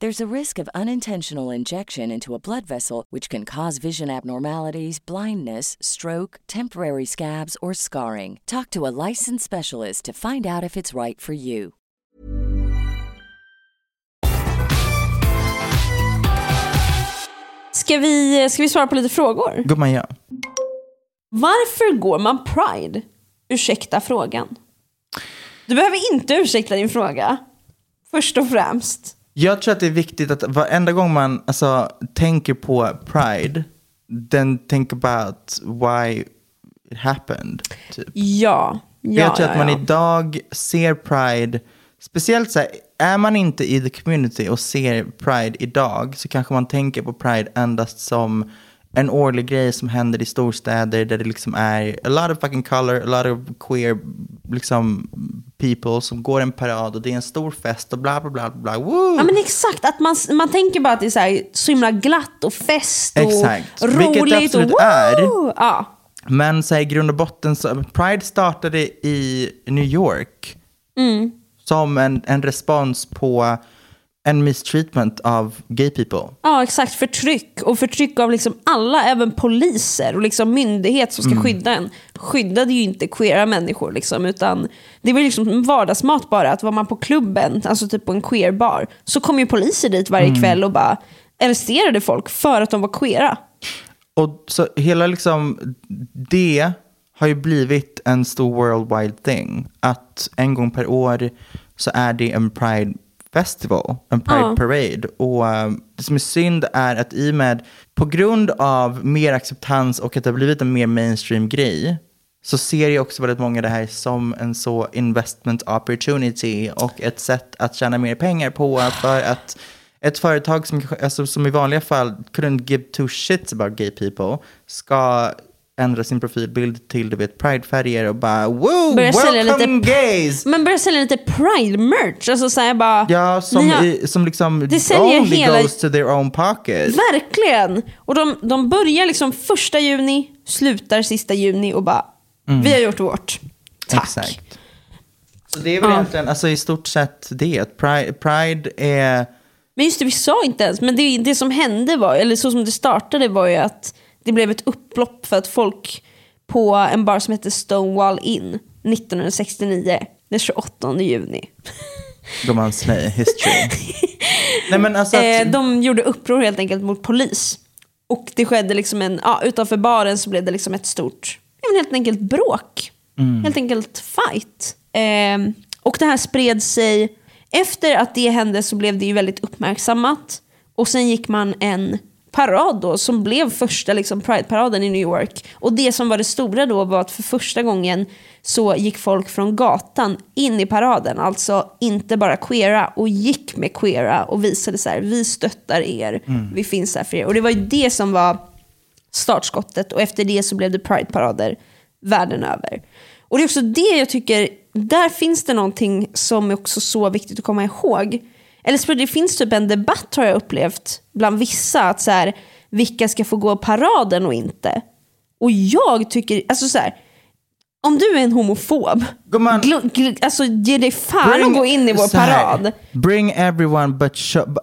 There's a risk of unintentional injection into a blood vessel, which can cause vision abnormalities, blindness, stroke, temporary scabs, or scarring. Talk to a licensed specialist to find out if it's right for you. Ska vi, ska vi svara på lite frågor? Gumman, ja. Varför går man Pride? Ursäkta frågan. Du behöver inte ursäkta din fråga. Först och främst. Jag tror att det är viktigt att varenda gång man alltså, tänker på Pride, then think about why it happened. Typ. Ja. ja jag tror ja, att man ja. idag ser Pride, speciellt så här, är man inte i the community och ser Pride idag så kanske man tänker på Pride endast som en årlig grej som händer i storstäder där det liksom är a lot of fucking color, a lot of queer liksom people som går en parad och det är en stor fest och bla bla bla bla. Woo! Ja men exakt, att man, man tänker bara att det är så, här, så himla glatt och fest och Exakt. roligt. Vilket det absolut och, är. Ja. Men så här, i grund och botten, så, Pride startade i New York Mm. som en, en respons på en mistreatment av gay people. ja exakt, förtryck. Och förtryck av liksom alla, även poliser och liksom myndighet som ska Mm. skydda en. Skyddade ju inte queera människor liksom, utan det var liksom vardagsmat bara. Att var man på klubben, alltså typ på en queerbar, så kom ju poliser dit varje Mm. kväll och bara arresterade folk för att de var queera. Och så hela liksom det har ju blivit en stor worldwide thing. Att en gång per år så är det en Pride Festival, en Pride Ja. Parade. Och eh, det som är synd är att i och med, på grund av mer acceptans och att det har blivit en mer mainstream grej, så ser jag också väldigt många det här som en så investment opportunity och ett sätt att tjäna mer pengar på för att ett företag som, alltså, som i vanliga fall couldn't give two shits about gay people ska ändra sin profilbild till du vet pridefärger och bara woo, Börja welcome lite- gays! Men börja sälja lite pride-merch. Alltså så här bara, Ja, som, har- i, som liksom Det säljer only hela- goes to their own pocket. Verkligen! Och de, de börjar liksom första juni, slutar sista juni och bara, Mm. vi har gjort vårt. Tack. Exakt. Så det är väl Ja. egentligen, alltså i stort sett det. Pride, Pride är... Men just det, vi sa inte ens. Men det, det som hände var, eller så som det startade var ju att det blev ett upplopp för att folk på en bar som heter Stonewall Inn 1969, den 28 juni. Gumman slay history. Nej men alltså att, Eh, de gjorde uppror helt enkelt mot polis. Och det skedde liksom en, ja, utanför baren så blev det liksom ett stort, helt enkelt bråk. Mm. Helt enkelt fight. Eh, och det här spred sig, efter att det hände så blev det ju väldigt uppmärksammat. Och sen gick man en parad då som blev första liksom, Pride-paraden i New York. Och det som var det stora då var att för första gången så gick folk från gatan in i paraden, alltså inte bara queera, och gick med queera och visade så här, vi stöttar er, Mm. vi finns här för er. Och det var ju det som var startskottet och efter det så blev det Pride-parader världen över. Och det är också det jag tycker, där finns det någonting som är också så viktigt att komma ihåg. Eller så det finns typ en debatt har jag upplevt bland vissa, att så här, vilka ska få gå paraden och inte. Och jag tycker, alltså så här, om du är en homofob, gl- gl- alltså ge dig fan att gå in i vår här, parad. Bring everyone but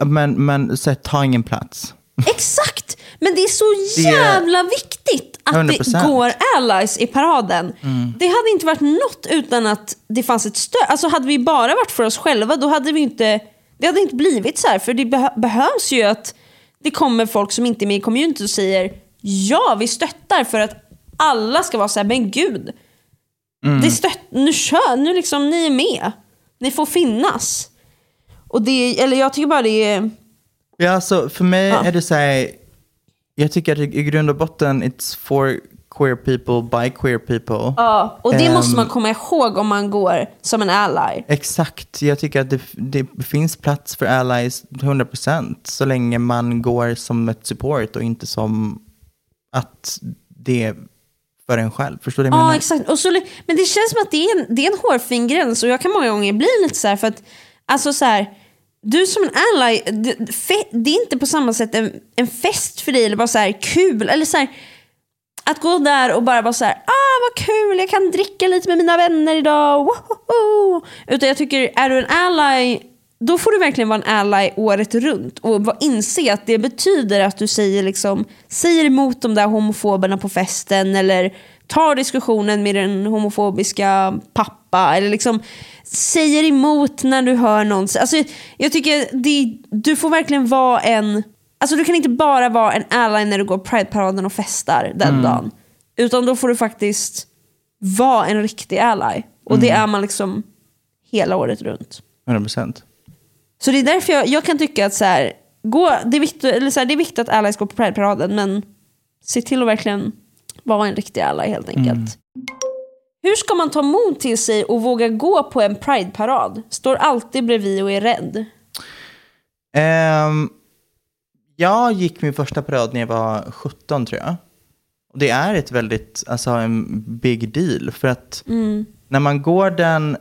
men, men så här, ta ingen plats. Exakt! Men det är så Det jävla viktigt att 100%. det går allies i paraden. Mm. Det hade inte varit något utan att det fanns ett stöd. Alltså hade vi bara varit för oss själva då hade vi inte, det hade inte blivit så här. För det beh- behövs ju att det kommer folk som inte är med i community och säger ja, vi stöttar för att alla ska vara så här, men gud. Mm. Det stött, nu kör, nu liksom, ni är med. ni får finnas. Och det, eller jag tycker bara det är... Ja, alltså för mig Ja. är det så här, jag tycker att i grund och botten it's for queer people by queer people. Ja, och det måste Ehm, man komma ihåg om man går som en ally. Exakt, jag tycker att det, det finns plats för allies 100% så länge man går som ett support och inte som att det är för en själv. Förstår du vad jag Ja, menar? exakt. Och så, men det känns som att det är, en, det är en hårfin gräns och jag kan många gånger bli lite så här för att, alltså så här, du som en ally, det, det är inte på samma sätt en, en fest för dig eller bara så här kul. Eller så här, att gå där och bara vara så här, ah vad kul, jag kan dricka lite med mina vänner idag, wohoho! Utan jag tycker, är du en ally, då får du verkligen vara en ally året runt och inse att det betyder att du säger, liksom, säger emot de där homofoberna på festen eller tar diskussionen med den homofobiska pappa eller liksom säger emot när du hör någon. Alltså, jag tycker det, du får verkligen vara en Alltså du kan inte bara vara en ally när du går Pride-paraden och festar den Mm. dagen. Utan då får du faktiskt vara en riktig ally. Och det Mm. är man liksom hela året runt. 100%. Så det är därför jag, jag kan tycka att så här, gå, det, är viktigt, eller så här, det är viktigt att allies går på Pride-paraden men se till att verkligen vara en riktig ally helt enkelt. Mm. Hur ska man ta mod till sig och våga gå på en Pride-parad? Står alltid bredvid och är rädd. Ehm, jag gick min första parad när jag var 17 tror jag. Och det är ett väldigt, alltså en big deal. För att Mm. när man går den,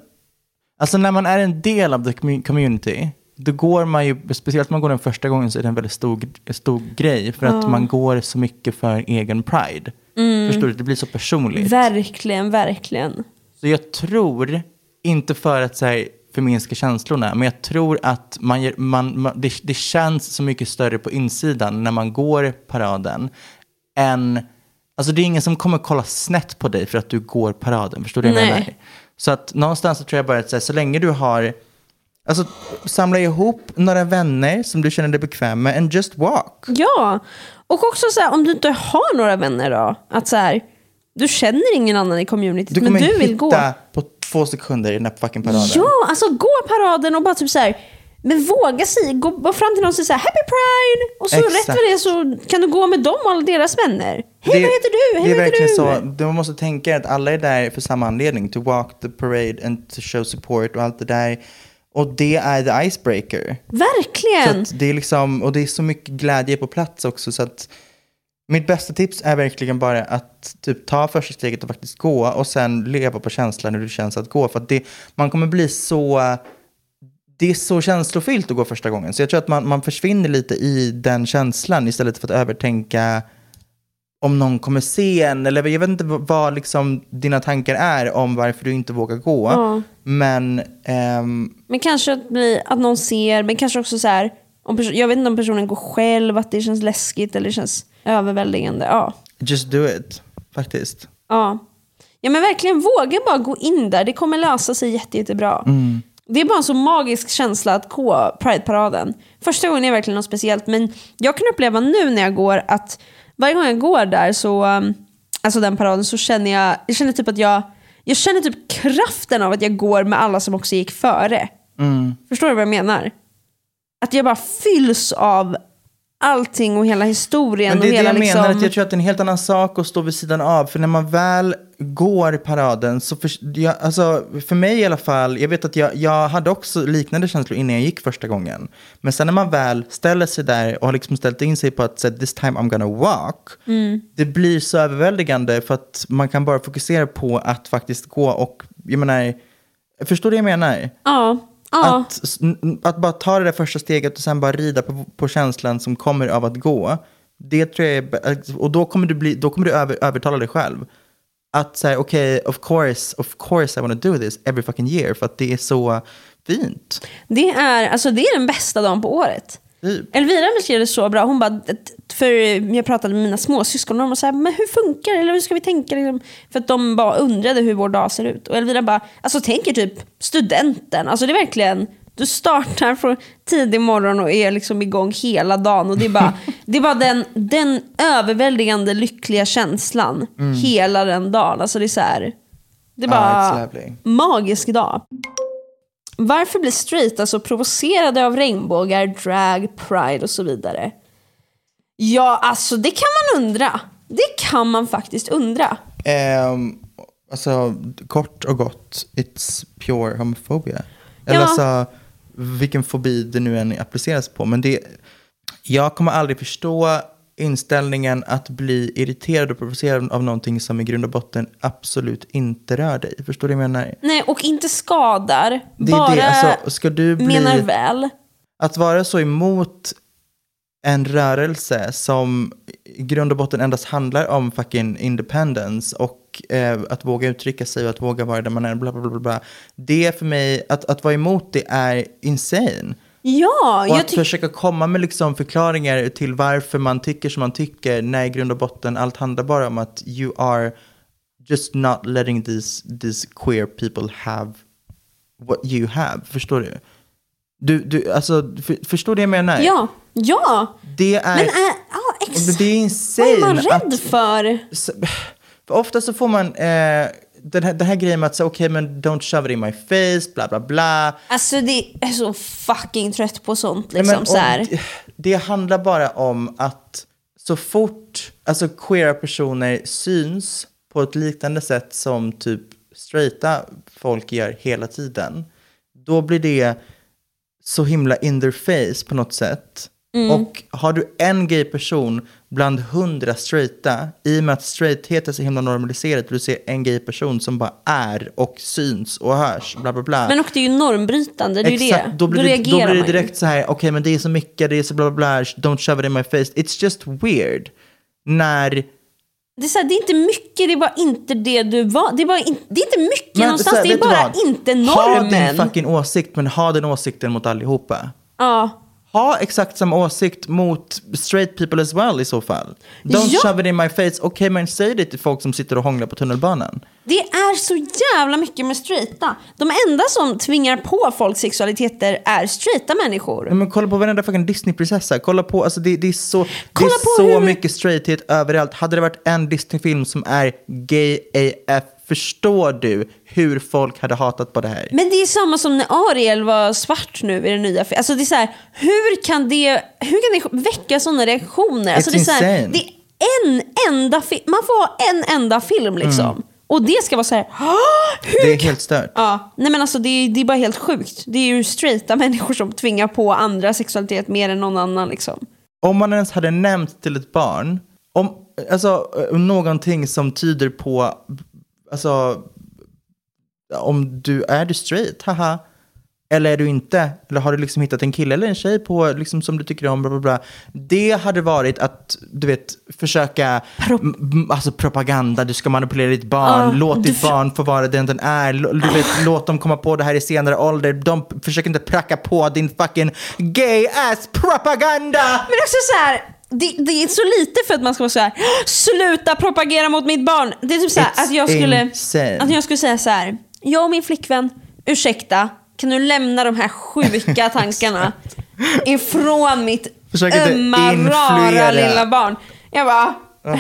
alltså när man är en del av the commu- community, då går man ju, speciellt om man går den första gången så är det en väldigt stor, stor grej. För att Ja. man går så mycket för egen pride. Mm. Förstår du? Det blir så personligt. Verkligen, verkligen. Så jag tror, inte för att så här, förminska känslorna, men jag tror att man, ger- man, man, det, det känns så mycket större på insidan när man går paraden än... Alltså det är ingen som kommer kolla snett på dig för att du går paraden, förstår du vad jag menar? Så att någonstans så tror jag bara att så, här, så länge du har... Alltså samla ihop några vänner som du känner dig bekväm med and just walk. Ja, och också så här, om du inte har några vänner då, att så här, du känner ingen annan i communityt Du men kommer du vill hitta gå. på två sekunder i den här fucking paraden. Ja, alltså gå paraden och bara typ så här, men våga säga, gå gå fram till någon och säga happy pride! Och så Exakt. rätt vad det är så kan du gå med dem och alla deras vänner. Hej vad heter du? Hej det är vad heter verkligen du? så. Du måste tänka att alla är där för samma anledning. To walk the parade and to show support och allt det där. Och det är the icebreaker. Verkligen! det är liksom, och det är så mycket glädje på plats också. Så att mitt bästa tips är verkligen bara att typ, ta första steget och faktiskt gå. Och sen leva på känslan hur det känns att gå. För att det, man kommer bli så... Det är så känslofyllt att gå första gången. Så jag tror att man, man försvinner lite i den känslan istället för att övertänka om någon kommer se en. Eller jag vet inte vad, liksom dina tankar är om varför du inte vågar gå. Ja. Men ehm, Men kanske att, bli, att någon ser, men kanske också så här, om jag vet inte om personen går själv, att det känns läskigt eller känns överväldigande. Ja. just do it, faktiskt. Ja. ja men verkligen våga bara gå in där. Det kommer lösa sig jätte, jättebra. Mm. Det är bara en så magisk känsla att gå Pride-paraden. Första gången är verkligen något speciellt men jag kan uppleva nu när jag går att varje gång jag går där så, um, alltså den paraden så känner jag, jag känner typ att jag, jag känner typ kraften av att jag går med alla som också gick före. Mm. Förstår du vad jag menar? Att jag bara fylls av allting och hela historien. Men det är och det hela jag liksom... menar, att jag tror att det är en helt annan sak att stå vid sidan av. För när man väl går paraden, så för, jag, alltså, för mig i alla fall, jag vet att jag, jag hade också liknande känslor innan jag gick första gången. Men sen när man väl ställer sig där och har liksom ställt in sig på att this time I'm gonna walk, Mm. det blir så överväldigande för att man kan bara fokusera på att faktiskt gå och, jag menar, förstår du vad jag menar? Ja. Ja. Att, att bara ta det där första steget och sen bara rida på, på känslan som kommer av att gå. Det tror jag är, och då kommer du, bli, då kommer du över, övertala dig själv. Att säga okej, of course, of course I want to do this every fucking year. För att det är så fint. Det är, alltså, det är den bästa dagen på året. Elvira beskrev det så bra. Hon bara, för jag pratade med mina småsyskon och de var så här, men hur funkar det? Eller hur ska vi tänka? Liksom? För att de bara undrade hur vår dag ser ut. Och Elvira bara, alltså tänker typ studenten. Alltså det är verkligen, du startar från tidig morgon och är liksom igång hela dagen. Och det är bara, det är bara den, den överväldigande lyckliga känslan Mm. hela den dagen. Alltså det är så här, det är bara it's lovely. magisk dag. Varför blir straighta så provocerade av regnbågar, drag, pride och så vidare? Ja, alltså det kan man undra. Det kan man faktiskt undra. Ehm, alltså, kort och gott, it's pure homophobia. Eller Ja. alltså, vilken fobi det nu än appliceras på. Men det, jag kommer aldrig förstå inställningen att bli irriterad och provocerad av någonting som i grund och botten absolut inte rör dig. Förstår du vad jag menar? Nej, och inte skadar. Det är bara det, alltså, ska du bli... menar väl. Att vara så emot en rörelse som i grund och botten endast handlar om fucking independence och eh, att våga uttrycka sig och att våga vara där man är, bla bla bla. bla. Det för mig, att, att vara emot det är insane. Ja, Och att tycker... försöka komma med liksom förklaringar till varför man tycker som man tycker, när i grund och botten allt handlar bara om att you are just not letting these, these queer people have what you have. Förstår du? Du, du alltså, för, förstår du det jag menar? Ja, ja. Det är, Men äh, ja, exakt. det är Vad insane. är man rädd att, för? så, för ofta så får man eh, den, här, den här grejen med att säga okej men don't shove it in my face, bla bla bla. Alltså det är så fucking trött på sånt. Nej, Liksom, men, så här. det- Det handlar bara om att så fort alltså queera personer syns på ett liknande sätt som typ straighta folk gör hela tiden, då blir det så himla in their face på något sätt. Mm. Och har du en gay person bland hundra straighta, i och med att straighthet är så himla normaliserat, du ser en gay person som bara är och syns och hörs, bla bla bla. Men och det är ju normbrytande, det är ju det. Då blir, det, då blir det direkt så här, okej men det är så mycket, det är så bla bla bla, don't shove it in my face. It's just weird. När... Det är, så här, det är inte mycket, det är bara inte det du var. Det är, bara in, det är inte mycket Men, någonstans, här, det är bara inte Ha din normen. fucking åsikt, men ha den åsikten mot allihopa. Ja. Ha exakt samma åsikt mot straight people as well i så fall. Don't Ja. shove it in my face. Okej, men säg det till folk som sitter och hånglar på tunnelbanan. Det är så jävla mycket med straighta. De enda som tvingar på folk sexualiteter är straighta människor. Men kolla på varenda fucking Disney-prinsessa. Kolla på, alltså det, det är så, det Kolla är på så hur- mycket straighthet överallt. Hade det varit en Disney-film som är gay AF, förstår du hur folk hade hatat på det här? Men det är samma som när Ariel var svart nu i den nya filmen. Alltså det är så här, hur kan det, hur kan det väcka sådana reaktioner? Alltså It's det, är så här, det är en enda film, man får ha en enda film liksom. Mm. Och det ska vara så här, "Åh, hur Det är helt stört. Ja, nej men alltså det är, det är bara helt sjukt. Det är ju straighta människor som tvingar på andra sexualitet mer än någon annan liksom. Om man ens hade nämnt till ett barn, om, alltså eh, någonting som tyder på, alltså om du är du straight, haha. Eller är du inte? Eller har du liksom hittat en kille eller en tjej på, liksom, som du tycker om? Bla, bla, bla. Det hade varit att, du vet, försöka, m- alltså propaganda, du ska manipulera ditt barn, Ja, låt ditt barn få vara den den är, du vet, låt dem komma på det här i senare ålder. De försöker inte pracka på din fucking gay ass propaganda! Men också så här, det, det är så lite för att man ska vara så här, sluta propagera mot mitt barn. Det är typ så här, att jag skulle, insane. att jag skulle säga så här, jag och min flickvän, ursäkta, kan du lämna de här sjuka tankarna ifrån mitt Försök inte ömma, rara lilla barn. Jag bara,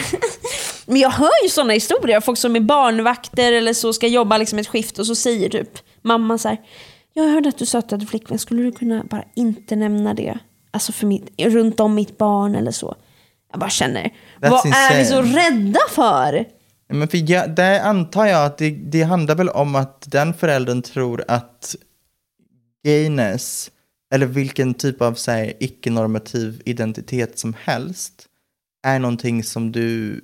men jag hör ju sådana historier, folk som är barnvakter eller så ska jobba liksom ett skift och så säger typ mamma så här, jag hörde att du sa att du hade flickvän, skulle du kunna bara inte nämna det? Alltså för mitt, runt om mitt barn eller så. Jag bara känner, That's vad är vi så insane. rädda för? Men för jag, där antar jag att det, det handlar väl om att den föräldern tror att gayness, eller vilken typ av så icke-normativ identitet som helst, är någonting som du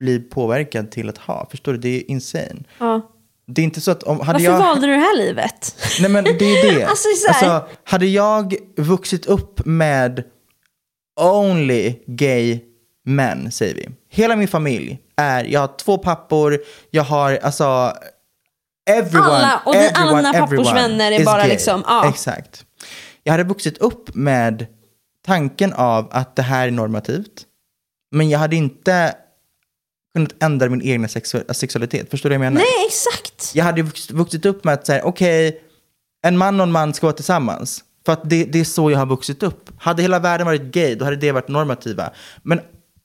blir påverkad till att ha. Förstår du? Det är insane. Ja. Det är inte så att om... Hade Varför jag... valde du det här livet? Nej men det är det. Alltså, alltså, hade jag vuxit upp med only gay män, säger vi. Hela min familj är, jag har två pappor, jag har alltså everyone, Alla, och det- alla everyone, dina pappors everyone vänner är bara gay. liksom, ja. Exakt. Jag hade vuxit upp med tanken av att det här är normativt. Men jag hade inte kunnat ändra min sexu- sexualitet. Förstår du vad jag menar? Nej, exakt. Jag hade vux- vuxit upp med att säga, okej, en man och en man ska vara tillsammans. För att det, det är så jag har vuxit upp. Hade hela världen varit gay, då hade det varit normativa. Men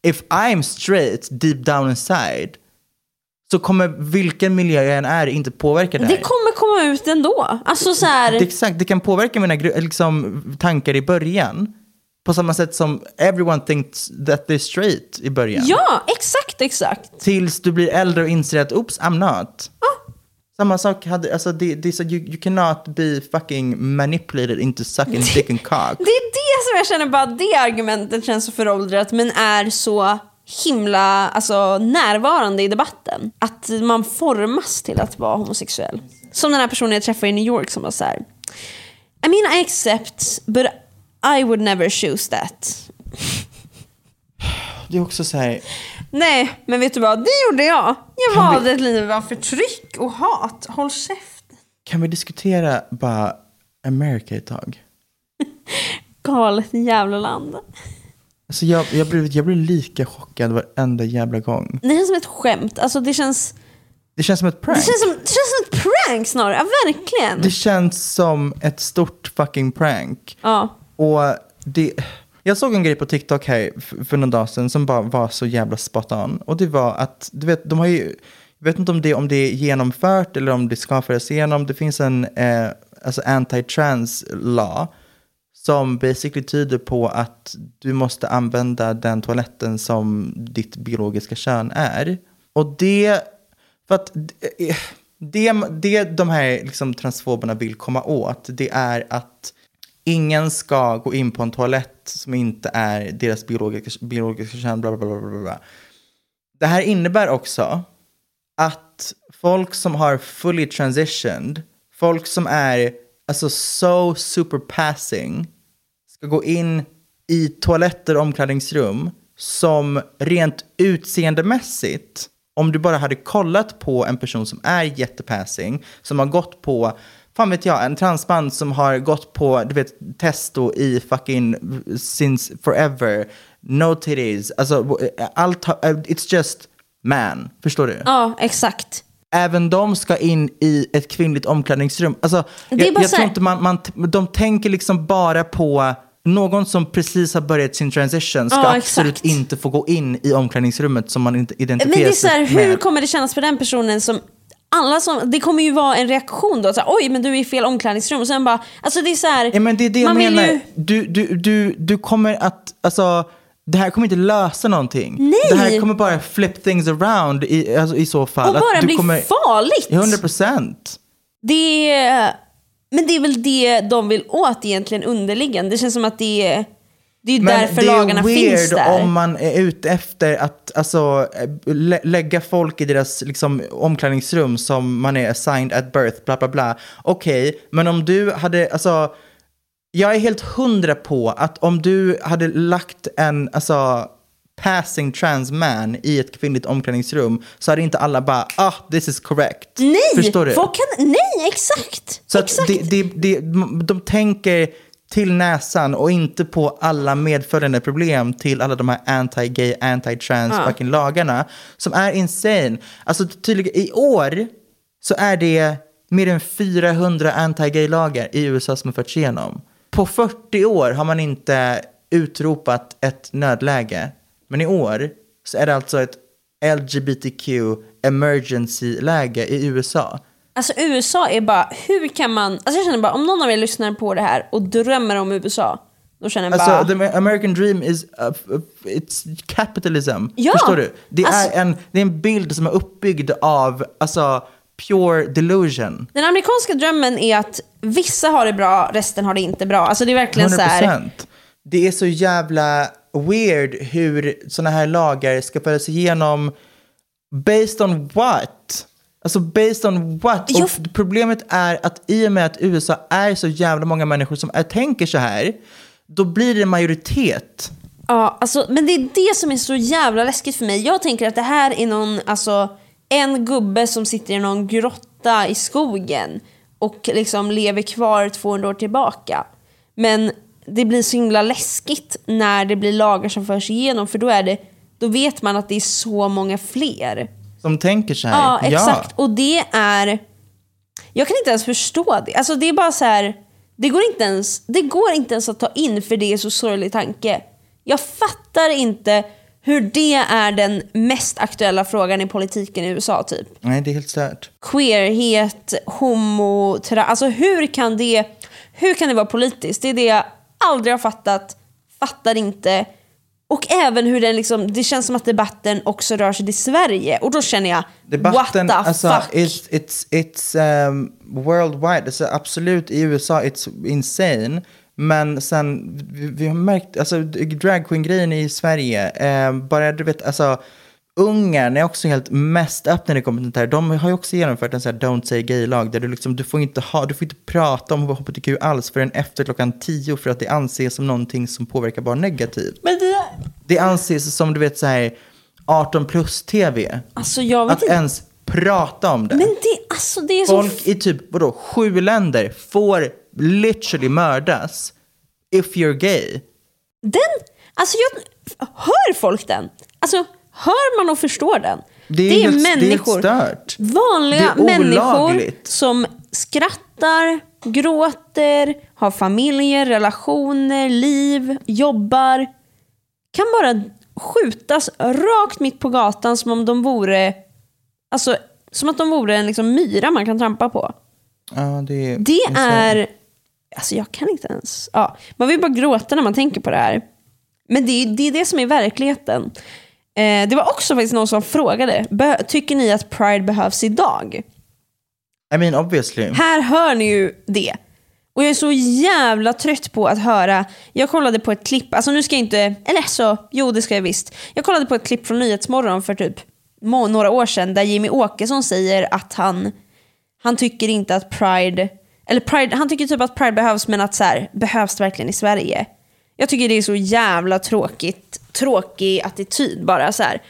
if I'm straight deep down inside, så kommer vilken miljö jag än är inte påverka det här. Det kommer komma ut ändå. Alltså så här, Det, exakt, det kan påverka mina liksom, tankar i början. På samma sätt som everyone thinks that they're straight i början. Ja, exakt, exakt. Tills du blir äldre och inser att oops, I'm not. Samma sak hade, alltså det, det är så, you, you cannot be fucking manipulated into sucking dick and cock. Det är det som jag känner bara, det argumentet känns så föråldrat men är så himla alltså, närvarande i debatten. Att man formas till att vara homosexuell. Som den här personen jag träffade i New York som var så här. I mean I accept but I would never choose that. Det är också så här, Nej, men vet du vad? Det gjorde jag. Jag Kan vi- valde ett liv av förtryck och hat. Håll käften. kan vi diskutera bara America ett tag? Galet jävla land. Alltså jag, jag, blir, jag blir lika chockad varenda jävla gång. Det känns som ett skämt. Alltså det känns, Det känns som ett prank. det känns, som, det känns som ett prank snarare. Ja, verkligen. Det känns som ett stort fucking prank. Ja. Och det, jag såg en grej på TikTok här för någon dag sedan som bara var så jävla spot on. Och det var att, du vet, de har ju, jag vet inte om det, om det är genomfört eller om det ska föras igenom. Det finns en eh, alltså anti-trans law som basically tyder på att du måste använda den toaletten som ditt biologiska kön är. Och det, för att eh, det, det de här liksom transfoberna vill komma åt, det är att ingen ska gå in på en toalett som inte är deras biologiska, biologiska kön, bla bla bla bla bla. Det här innebär också att folk som har fully transitioned, folk som är alltså so super passing, ska gå in i toaletter och omklädningsrum som rent utseendemässigt, om du bara hade kollat på en person som är jättepassing, som har gått på, fan vet jag, en transman som har gått på, du vet, testo i fucking since forever, no titties, alltså allt, har- it's just man, förstår du? Ja, exakt. även de ska in i ett kvinnligt omklädningsrum. Alltså, jag jag tror inte man, man, de tänker liksom bara på någon som precis har börjat sin transition ska Ja, absolut inte få gå in i omklädningsrummet som man inte Men identifierar det är så här, sig hur med. kommer det kännas för den personen som alla som, det kommer ju vara en reaktion då, så här, oj men du är i fel omklädningsrum och sen bara, alltså det är så här, Ja, men det är det jag menar. ju- Du, du, du, du kommer att, alltså, det här kommer inte lösa någonting. Nej. Det här kommer bara flip things around i, alltså, i så fall. och Att bara du bli kommer, farligt. 100 procent. Det är, men det är väl det de vill åt egentligen underliggande. Det känns som att det är, det är ju därför det är lagarna weird finns där. om man är ute efter att alltså, lä lägga folk i deras liksom, omklädningsrum som man är assigned at birth, bla bla bla. Okej, men om du hade, alltså, jag är helt hundra på att om du hade lagt en, alltså, passing trans man i ett kvinnligt omklädningsrum så hade inte alla bara, ah, this is correct. Nej, Förstår du? kan, nej exakt. Så att exakt. det, det, det, de tänker till näsan och inte på alla medföljande problem till alla de här anti-gay, anti-trans Ja. fucking lagarna som är insane. Alltså tydligen i år så är det mer än 400 anti-gay lagar i USA som har förts igenom. På 40 år har man inte utropat ett nödläge. Men i år så är det alltså ett LGBTQ emergency-läge i USA. Alltså USA är bara, hur kan man, alltså jag känner bara om någon av er lyssnar på det här och drömmer om USA, då känner jag bara, Alltså, the American dream is uh, uh, it's capitalism. Ja, Förstår du? Det, alltså- är en, det är en bild som är uppbyggd av alltså, pure delusion. den amerikanska drömmen är att vissa har det bra, resten har det inte bra. Alltså det är verkligen så här, 100%. Det är så jävla weird hur sådana här lagar ska föras igenom based on what? Alltså based on what? Och problemet är att i och med att USA är så jävla många människor som är, tänker så här, då blir det majoritet. Ja, alltså, men det är det som är så jävla läskigt för mig. Jag tänker att det här är någon, alltså, en gubbe som sitter i någon grotta i skogen och liksom lever kvar 200 år tillbaka. Men det blir så himla läskigt när det blir lagar som förs igenom för då, är det, då vet man att det är så många fler. Som tänker så här. Ja, exakt. Och det är... Jag kan inte ens förstå det. Alltså det är bara så här... Det går inte ens, det går inte ens att ta in för det är så sorglig tanke. Jag fattar inte hur det är den mest aktuella frågan i politiken i USA typ. Nej, det är helt stört. Queerhet, homo, tra- alltså hur kan det, hur kan det vara politiskt? Det är det jag aldrig har fattat, fattar inte. Och även hur den liksom, det känns som att debatten också rör sig till Sverige. Och då känner jag, Debatten, what the alltså, fuck? it's, it's, it's um, worldwide. Alltså, absolut, i USA, it's insane. Men sen, vi, vi har märkt, alltså dragqueen-grejen i Sverige, eh, bara du vet, alltså Ungern är också helt mest upp när det kommer till det här. De har ju också genomfört en sån här Don't say gay-lag där du liksom, du får inte ha, du får inte prata om hbtq alls förrän efter klockan tio för att det anses som någonting som påverkar barn negativt. Men det, Det anses som du vet så här 18 plus tv. alltså jag vet Att inte. ens prata om det. Men det, alltså det är så... Folk i typ vadå, sju länder får literally mördas if you're gay. Den, alltså jag, hör folk den? Alltså hör man och förstår den? Det är det är helt människor, stört. vanliga Det är människor som skrattar, gråter, har familjer, relationer, liv, jobbar. Kan bara skjutas rakt mitt på gatan som om de vore, alltså som att de vore en liksom myra man kan trampa på. Ja, det är, Det är... Alltså jag kan inte ens... Ja, man vill bara gråta när man tänker på det här. Men det är det, är det som är verkligheten. Eh, det var också faktiskt någon som frågade, "Bö- tycker ni att Pride behövs idag? I mean obviously. Här hör ni ju det. Och jag är så jävla trött på att höra, jag kollade på ett klipp, alltså nu ska jag inte, eller så, jo det ska jag visst. Jag kollade på ett klipp från Nyhetsmorgon för typ några år sedan där Jimmy Åkesson säger att han, han tycker inte att Pride, eller Pride, han tycker typ att Pride behövs men att så här, behövs det verkligen i Sverige? Jag tycker det är så jävla tråkigt, tråkig attityd bara så här.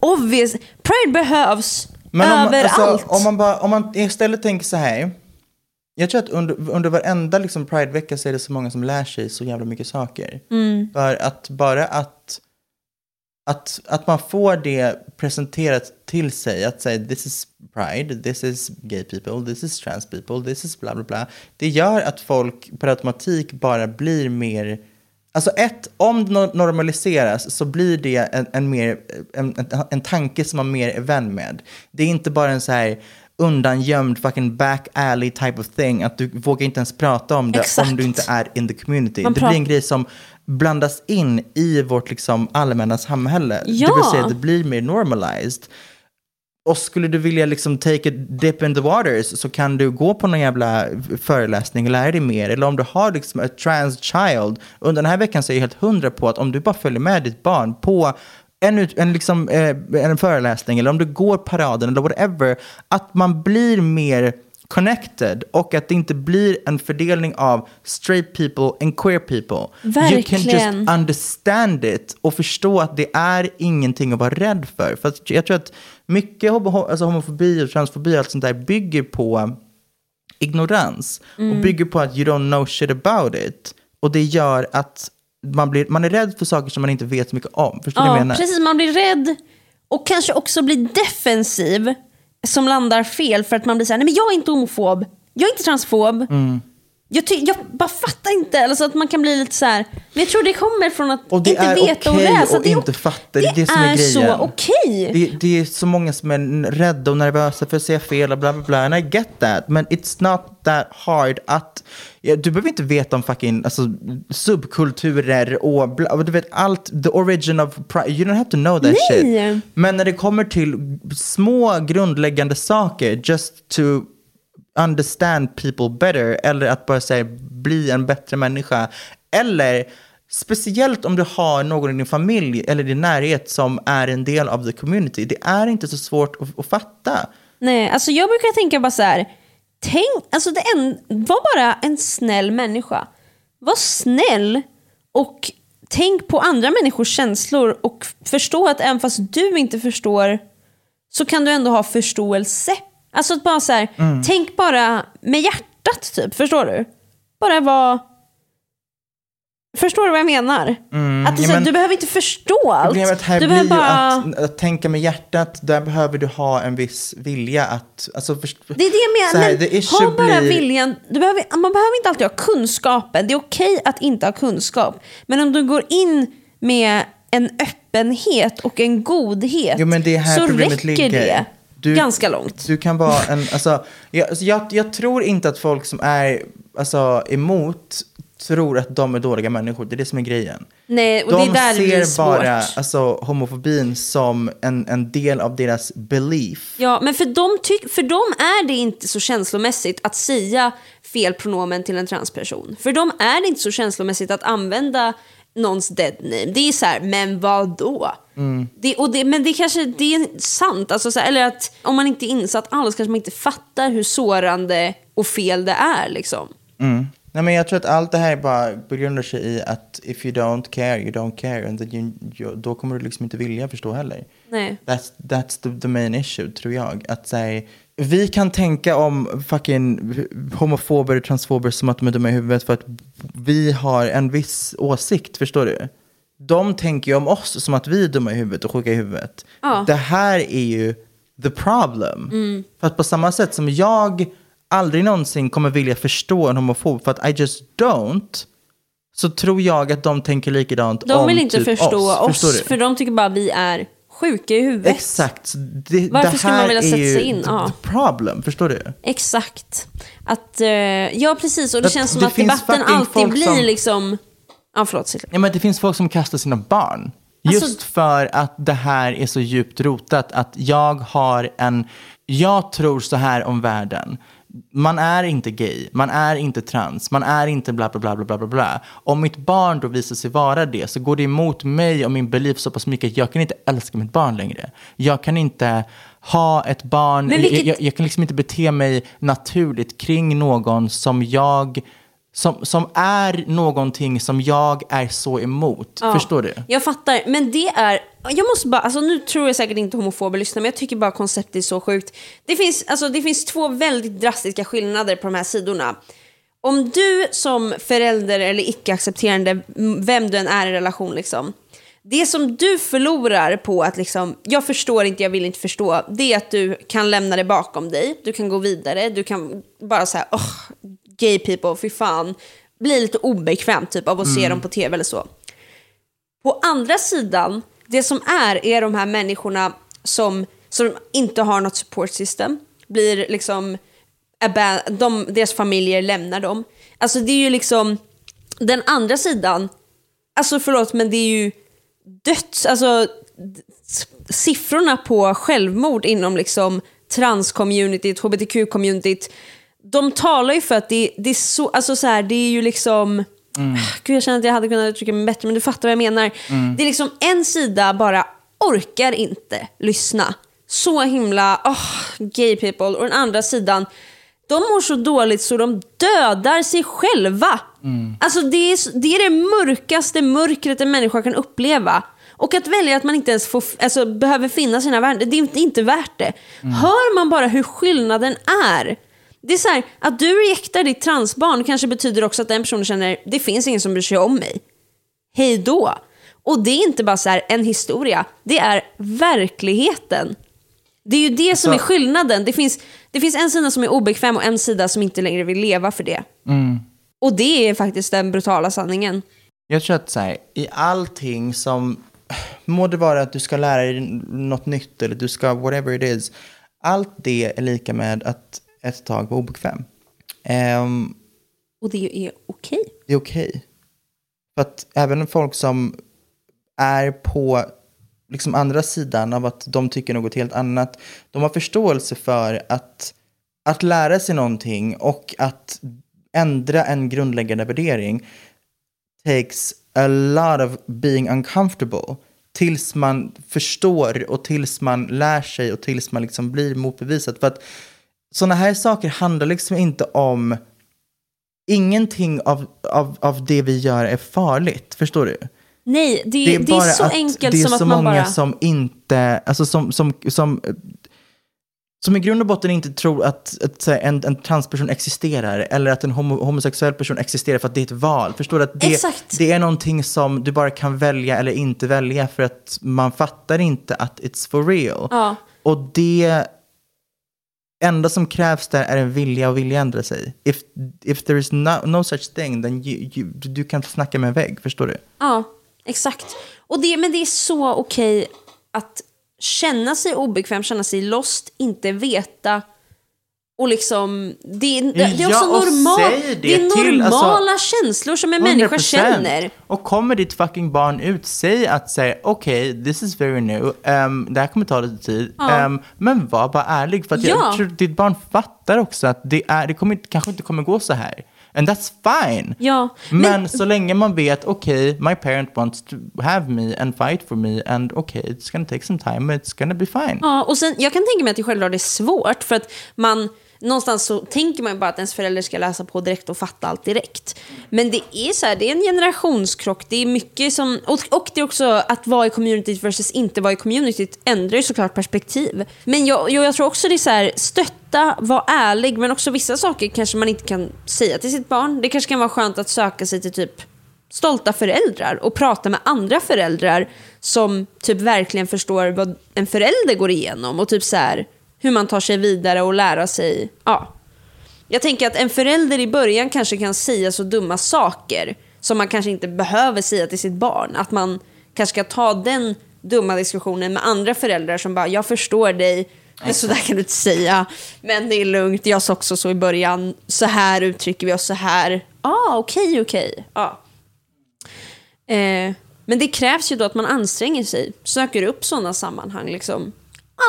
Obvious, Pride behövs Men om, överallt. alltså, om, man bara, om man istället tänker så här. Jag tror att under, under varenda liksom Pride-vecka så är det så många som lär sig så jävla mycket saker. Mm. För att bara att, att, att man får det presenterat till sig, att säga this is pride, this is gay people, this is trans people, this is bla bla bla. Det gör att folk per automatik bara blir mer Alltså ett, om det no- normaliseras så blir det en, en, mer, en, en, en tanke som man mer är vän med. Det är inte bara en så här undangömd fucking back alley type of thing, att du vågar inte ens prata om det Exakt. om du inte är in the community. Man det blir en grej som blandas in i vårt liksom allmänna samhälle. Det Ja. vill säga det blir mer normalized. Och skulle du vilja liksom take a dip in the waters så kan du gå på någon jävla föreläsning och lära dig mer. Eller om du har liksom a trans child. Under den här veckan så är jag helt hundra på att om du bara följer med ditt barn på en, en, liksom, eh, en föreläsning eller om du går paraden eller whatever. Att man blir mer connected och att det inte blir en fördelning av straight people and queer people. You can Verkligen. just understand it och förstå att det är ingenting att vara rädd för. För jag tror att mycket alltså homofobi och transfobi och allt sånt där bygger på ignorans Mm. och bygger på att you don't know shit about it. Och det gör att man, blir, man är rädd för saker som man inte vet så mycket om. Förstår du vad jag Ja, menar? precis. Man blir rädd och kanske också blir defensiv som landar fel för att man blir såhär, nej men jag är inte homofob, jag är inte transfob. Mm. Jag, ty- jag bara fattar inte. Eller så att man kan bli lite så här. Men jag tror det kommer från att Och det inte är veta och okej läsa. att Det är, inte fatta. Det är det som är är så okej. Det, det är så många som är rädda och nervösa för att säga fel och bla bla bla. And I get that. Men it's not that hard att... Ja, du behöver inte veta om fucking alltså, subkulturer och bla, och du vet allt. The origin of pride. You don't have to know that Nej. shit. Men när det kommer till små grundläggande saker, just to understand people better, eller att bara säga bli en bättre människa, eller speciellt om du har någon i din familj eller din närhet som är en del av the community, det är inte så svårt att, att fatta. Nej, alltså jag brukar tänka bara så här. Tänk, alltså det en, var bara en snäll människa. Var snäll och tänk på andra människors känslor och förstå att även fast du inte förstår så kan du ändå ha förståelse. Alltså att bara så här, Mm. tänk bara med hjärtat typ, förstår du? Bara vara... Förstår du vad jag menar? Mm, Att är ja, men du behöver inte förstå allt. Problemet här du blir behöver ju bara... att, att tänka med hjärtat, där behöver du ha en viss vilja att... Alltså, först, Det är det jag menar. här, Men ha bara blir- viljan. Du behöver, man behöver inte alltid ha kunskapen. Det är okej att inte ha kunskap. Men om du går in med en öppenhet och en godhet Jo, men det är här så problemet räcker ligger. det Du- ganska långt. Du kan vara en, alltså, jag, alltså, jag, jag tror inte att folk som är alltså, emot tror att de är dåliga människor. Det är det som är grejen. Nej, och de det är där det blir ser svårt. bara alltså, homofobin som en, en del av deras belief. Ja, men för dem, tyck, för dem är det inte så känslomässigt att säga fel pronomen till en transperson. För dem är det inte så känslomässigt att använda någons dead name. Det är så här, men vad då? Det, och det, men det kanske det är sant. Alltså så här, eller att om man inte är insatt alls kanske man inte fattar hur sårande och fel det är. Liksom. Mm. Nej, men jag tror att allt det här bara begrundar sig i att if you don't care, you don't care. And you, you, då kommer du liksom inte vilja förstå heller. Nej. That's, that's the, the main issue, tror jag. Att säga, vi kan tänka om fucking homofober och transfober som att de är dumma i huvudet för att vi har en viss åsikt, förstår du? De tänker ju om oss som att vi är dumma i huvudet och sjuka i huvudet. Ja. Det här är ju the problem. Mm. För att på samma sätt som jag aldrig någonsin kommer vilja förstå en homofob för att I just don't, så tror jag att de tänker likadant De om vill inte typ förstå oss, du? för de tycker bara vi är sjuka i huvudet. Exakt. Det, Varför det skulle man vilja sätta sig in? Ja. problem, förstår du? Exakt. Att, eh, ja, precis. Och det Att känns som det att debatten alltid blir som- liksom... Ja, förlåt. Ja, men det finns folk som kastar sina barn. Just Alltså- för att det här är så djupt rotat. Att jag har en... Jag tror så här om världen. Man är inte gay, man är inte trans, man är inte bla bla bla bla bla bla. Om mitt barn då visar sig vara det så går det emot mig och min belief så pass mycket att jag kan inte älska mitt barn längre. Jag kan inte ha ett barn, vilket- jag, jag, jag kan liksom inte bete mig naturligt kring någon som jag som, som är någonting som jag är så emot. Ja. Förstår du? Jag fattar, men det är... Jag måste bara, alltså nu tror jag säkert inte homofober lyssnar, men jag tycker bara konceptet är så sjukt. Det finns, alltså, det finns två väldigt drastiska skillnader på de här sidorna. Om du som förälder eller icke-accepterande, vem du än är i relation, liksom, det som du förlorar på att liksom, jag förstår inte, jag vill inte förstå, det är att du kan lämna det bakom dig, du kan gå vidare, du kan bara säga, oh, gay people, fy fan, bli lite obekväm typ av att se Mm. dem på tv eller så. På andra sidan, det som är, är de här människorna som, som inte har något support system, blir liksom, de, deras familjer lämnar dem. Alltså det är ju liksom, den andra sidan, alltså förlåt men det är ju döds, alltså siffrorna på självmord inom liksom transcommunityt, hbtq-communityt, de talar ju för att det, det är så, alltså så här, det är ju liksom, Gud, jag känner att jag hade kunnat uttrycka mig bättre, men du fattar vad jag menar. Mm. Det är liksom en sida bara orkar inte lyssna. Så himla, oh, gay people. Och den andra sidan, de mår så dåligt så de dödar sig själva. Alltså det är, det är det mörkaste mörkret en människa kan uppleva. Och att välja att man inte ens får, alltså, behöver finna sina värden, det är inte, inte värt det. Hör man bara hur skillnaden är. Det är så här, att du rejektar ditt transbarn kanske betyder också att den personen känner, det finns ingen som bryr sig om mig. Hej då. Och det är inte bara så här en historia, det är verkligheten. Det är ju det som Så- är skillnaden. Det finns, det finns en sida som är obekväm och en sida som inte längre vill leva för det. Mm. Och det är faktiskt den brutala sanningen. Jag tror att så här, i allting som, må det vara att du ska lära dig något nytt eller du ska, whatever it is, allt det är lika med att ett tag vara obekväm. Ehm, Och det är okej. det är okej. För att även folk som är på liksom andra sidan av att de tycker något helt annat, de har förståelse för att, att lära sig någonting och att ändra en grundläggande värdering takes a lot of being uncomfortable tills man förstår och tills man lär sig och tills man liksom blir motbevisad. För att sådana här saker handlar liksom inte om ingenting av, av, av det vi gör är farligt. Förstår du? Nej, det, är, det är så att enkelt det är som så man många bara... som inte, alltså som, som, som, som i grund och botten inte tror att, att en, en transperson existerar eller att en homo, homosexuell person existerar för att det är ett val. Förstår du? Att det, Exakt. det är någonting som du bara kan välja eller inte välja för att man fattar inte att it's for real. Ja. Och det enda som krävs där är en vilja och vilja ändra sig. If, if there is no, no such thing, then you, you, du kan snacka med en vägg, förstår du? Ja, Exakt. Och det, men det är så okej att känna sig obekväm, känna sig lost, inte veta och liksom, det, är- det är också Ja, normal, det det är till, normala alltså, känslor som en människa 100%. känner. Och kommer ditt fucking barn ut, säg att säga okej, this is very new, um, det här kommer ta lite tid. Ja. Um, men var bara ärlig, för att Ja. jag tror att ditt barn fattar också att det, är, det kommer, kanske inte kommer gå så här. And that's fine. Ja, Men, så länge man vet, okej, my parent wants to have me and fight for me and okej, it's gonna take some time, it's gonna be fine. Ja, och sen, jag kan tänka mig att det självklart är svårt för att man någonstans så tänker man ju bara att ens förälder ska läsa på direkt och fatta allt direkt. Men det är så här, det är en generationskrock, det är mycket som, och, och det är också att vara i communityt versus inte vara i communityt ändrar ju såklart perspektiv. Men jag, jag, jag tror också det är så här, stötta, var ärlig, men också vissa saker kanske man inte kan säga till sitt barn. Det kanske kan vara skönt att söka sig till typ stolta föräldrar och prata med andra föräldrar som typ verkligen förstår vad en förälder går igenom och typ så här, hur man tar sig vidare och lära sig. Ja. Jag tänker att en förälder i början kanske kan säga så dumma saker som man kanske inte behöver säga till sitt barn. Att man kanske ska ta den dumma diskussionen med andra föräldrar som bara, jag förstår dig, men så där kan du inte säga. Men det är lugnt, jag sa också så i början. Så här uttrycker vi oss så här. Ah, okej, okej. Ja. Eh, men det krävs ju då att man anstränger sig, söker upp sådana sammanhang. Liksom.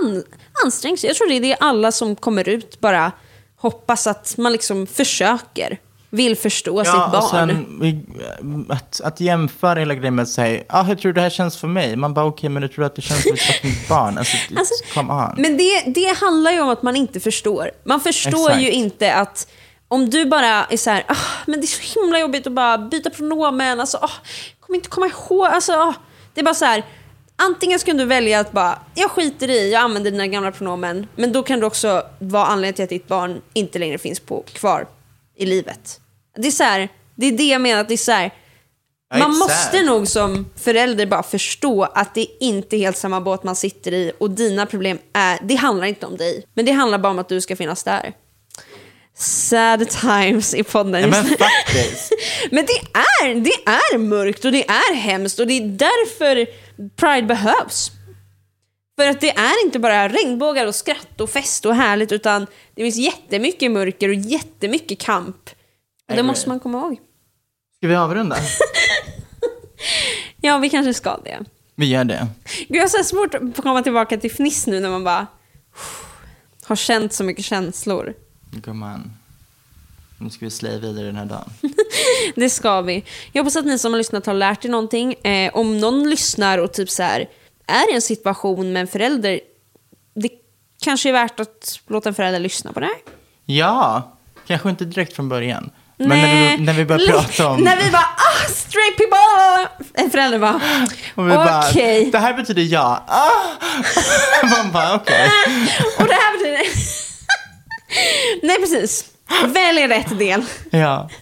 An, ansträng sig. Jag tror det är det alla som kommer ut bara hoppas att man liksom försöker, vill förstå sitt barn. sen att, att jämföra hela grejen med att säga, ah, hur tror du det här känns för mig? Man bara, okej, men du tror att det känns för fucking barn? Alltså, Alltså, come on. Men det, det handlar ju om att man inte förstår. Man förstår Exakt. ju inte att om du bara är så här, ah, men det är så himla jobbigt att bara byta pronomen, alltså, ah, jag kommer inte komma ihåg, alltså, ah. det är bara så här, antingen ska du välja att bara, jag skiter i, jag använder dina gamla pronomen, men då kan du också vara anledningen till att ditt barn inte längre finns på, kvar i livet. Det är så här, det är det jag menar, att det är så här, man måste nog som förälder bara förstå att det är inte helt samma båt man sitter i och dina problem är, det handlar inte om dig. Men det handlar bara om att du ska finnas där. Sad times i podden. Ja, men faktiskt. Men det är, det är mörkt och det är hemskt och det är därför Pride behövs. För att det är inte bara regnbågar och skratt och fest och härligt utan det finns jättemycket mörker och jättemycket kamp. Och det måste man komma ihåg. Ska vi avrunda? Ja, vi kanske ska det. Vi gör det. Gud, jag har så svårt att komma tillbaka till fniss nu när man bara har känt så mycket känslor. Gumman. Nu ska vi slay vidare den här dagen. Det ska vi. Jag hoppas att ni som har lyssnat har lärt er någonting. Eh, om någon lyssnar och typ så här är i en situation med en förälder, det kanske är värt att låta en förälder lyssna på det här. Ja, kanske inte direkt från början. Men när vi, när vi börjar Li- prata om... När vi bara ah, straight people! En förälder bara okej. det här betyder ja. Ah! Man bara, okej. Och det här betyder... Nej, precis. Välj rätt del. Ja.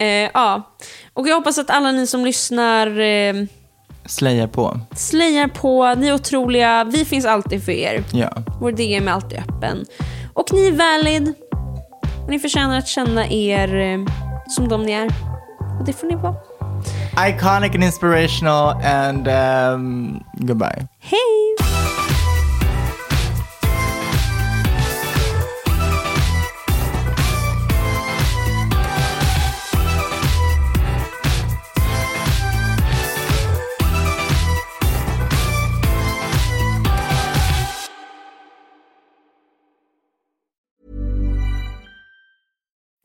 Eh, ja. Och jag hoppas att alla ni som lyssnar eh, Slayar på. slayar på. Ni är otroliga. Vi finns alltid för er. Ja. Vår DM är alltid öppen. Och ni är valid. Och ni förtjänar att känna er eh, som de ni är. Och det får ni vara. Iconic and inspirational and um, goodbye. Hej!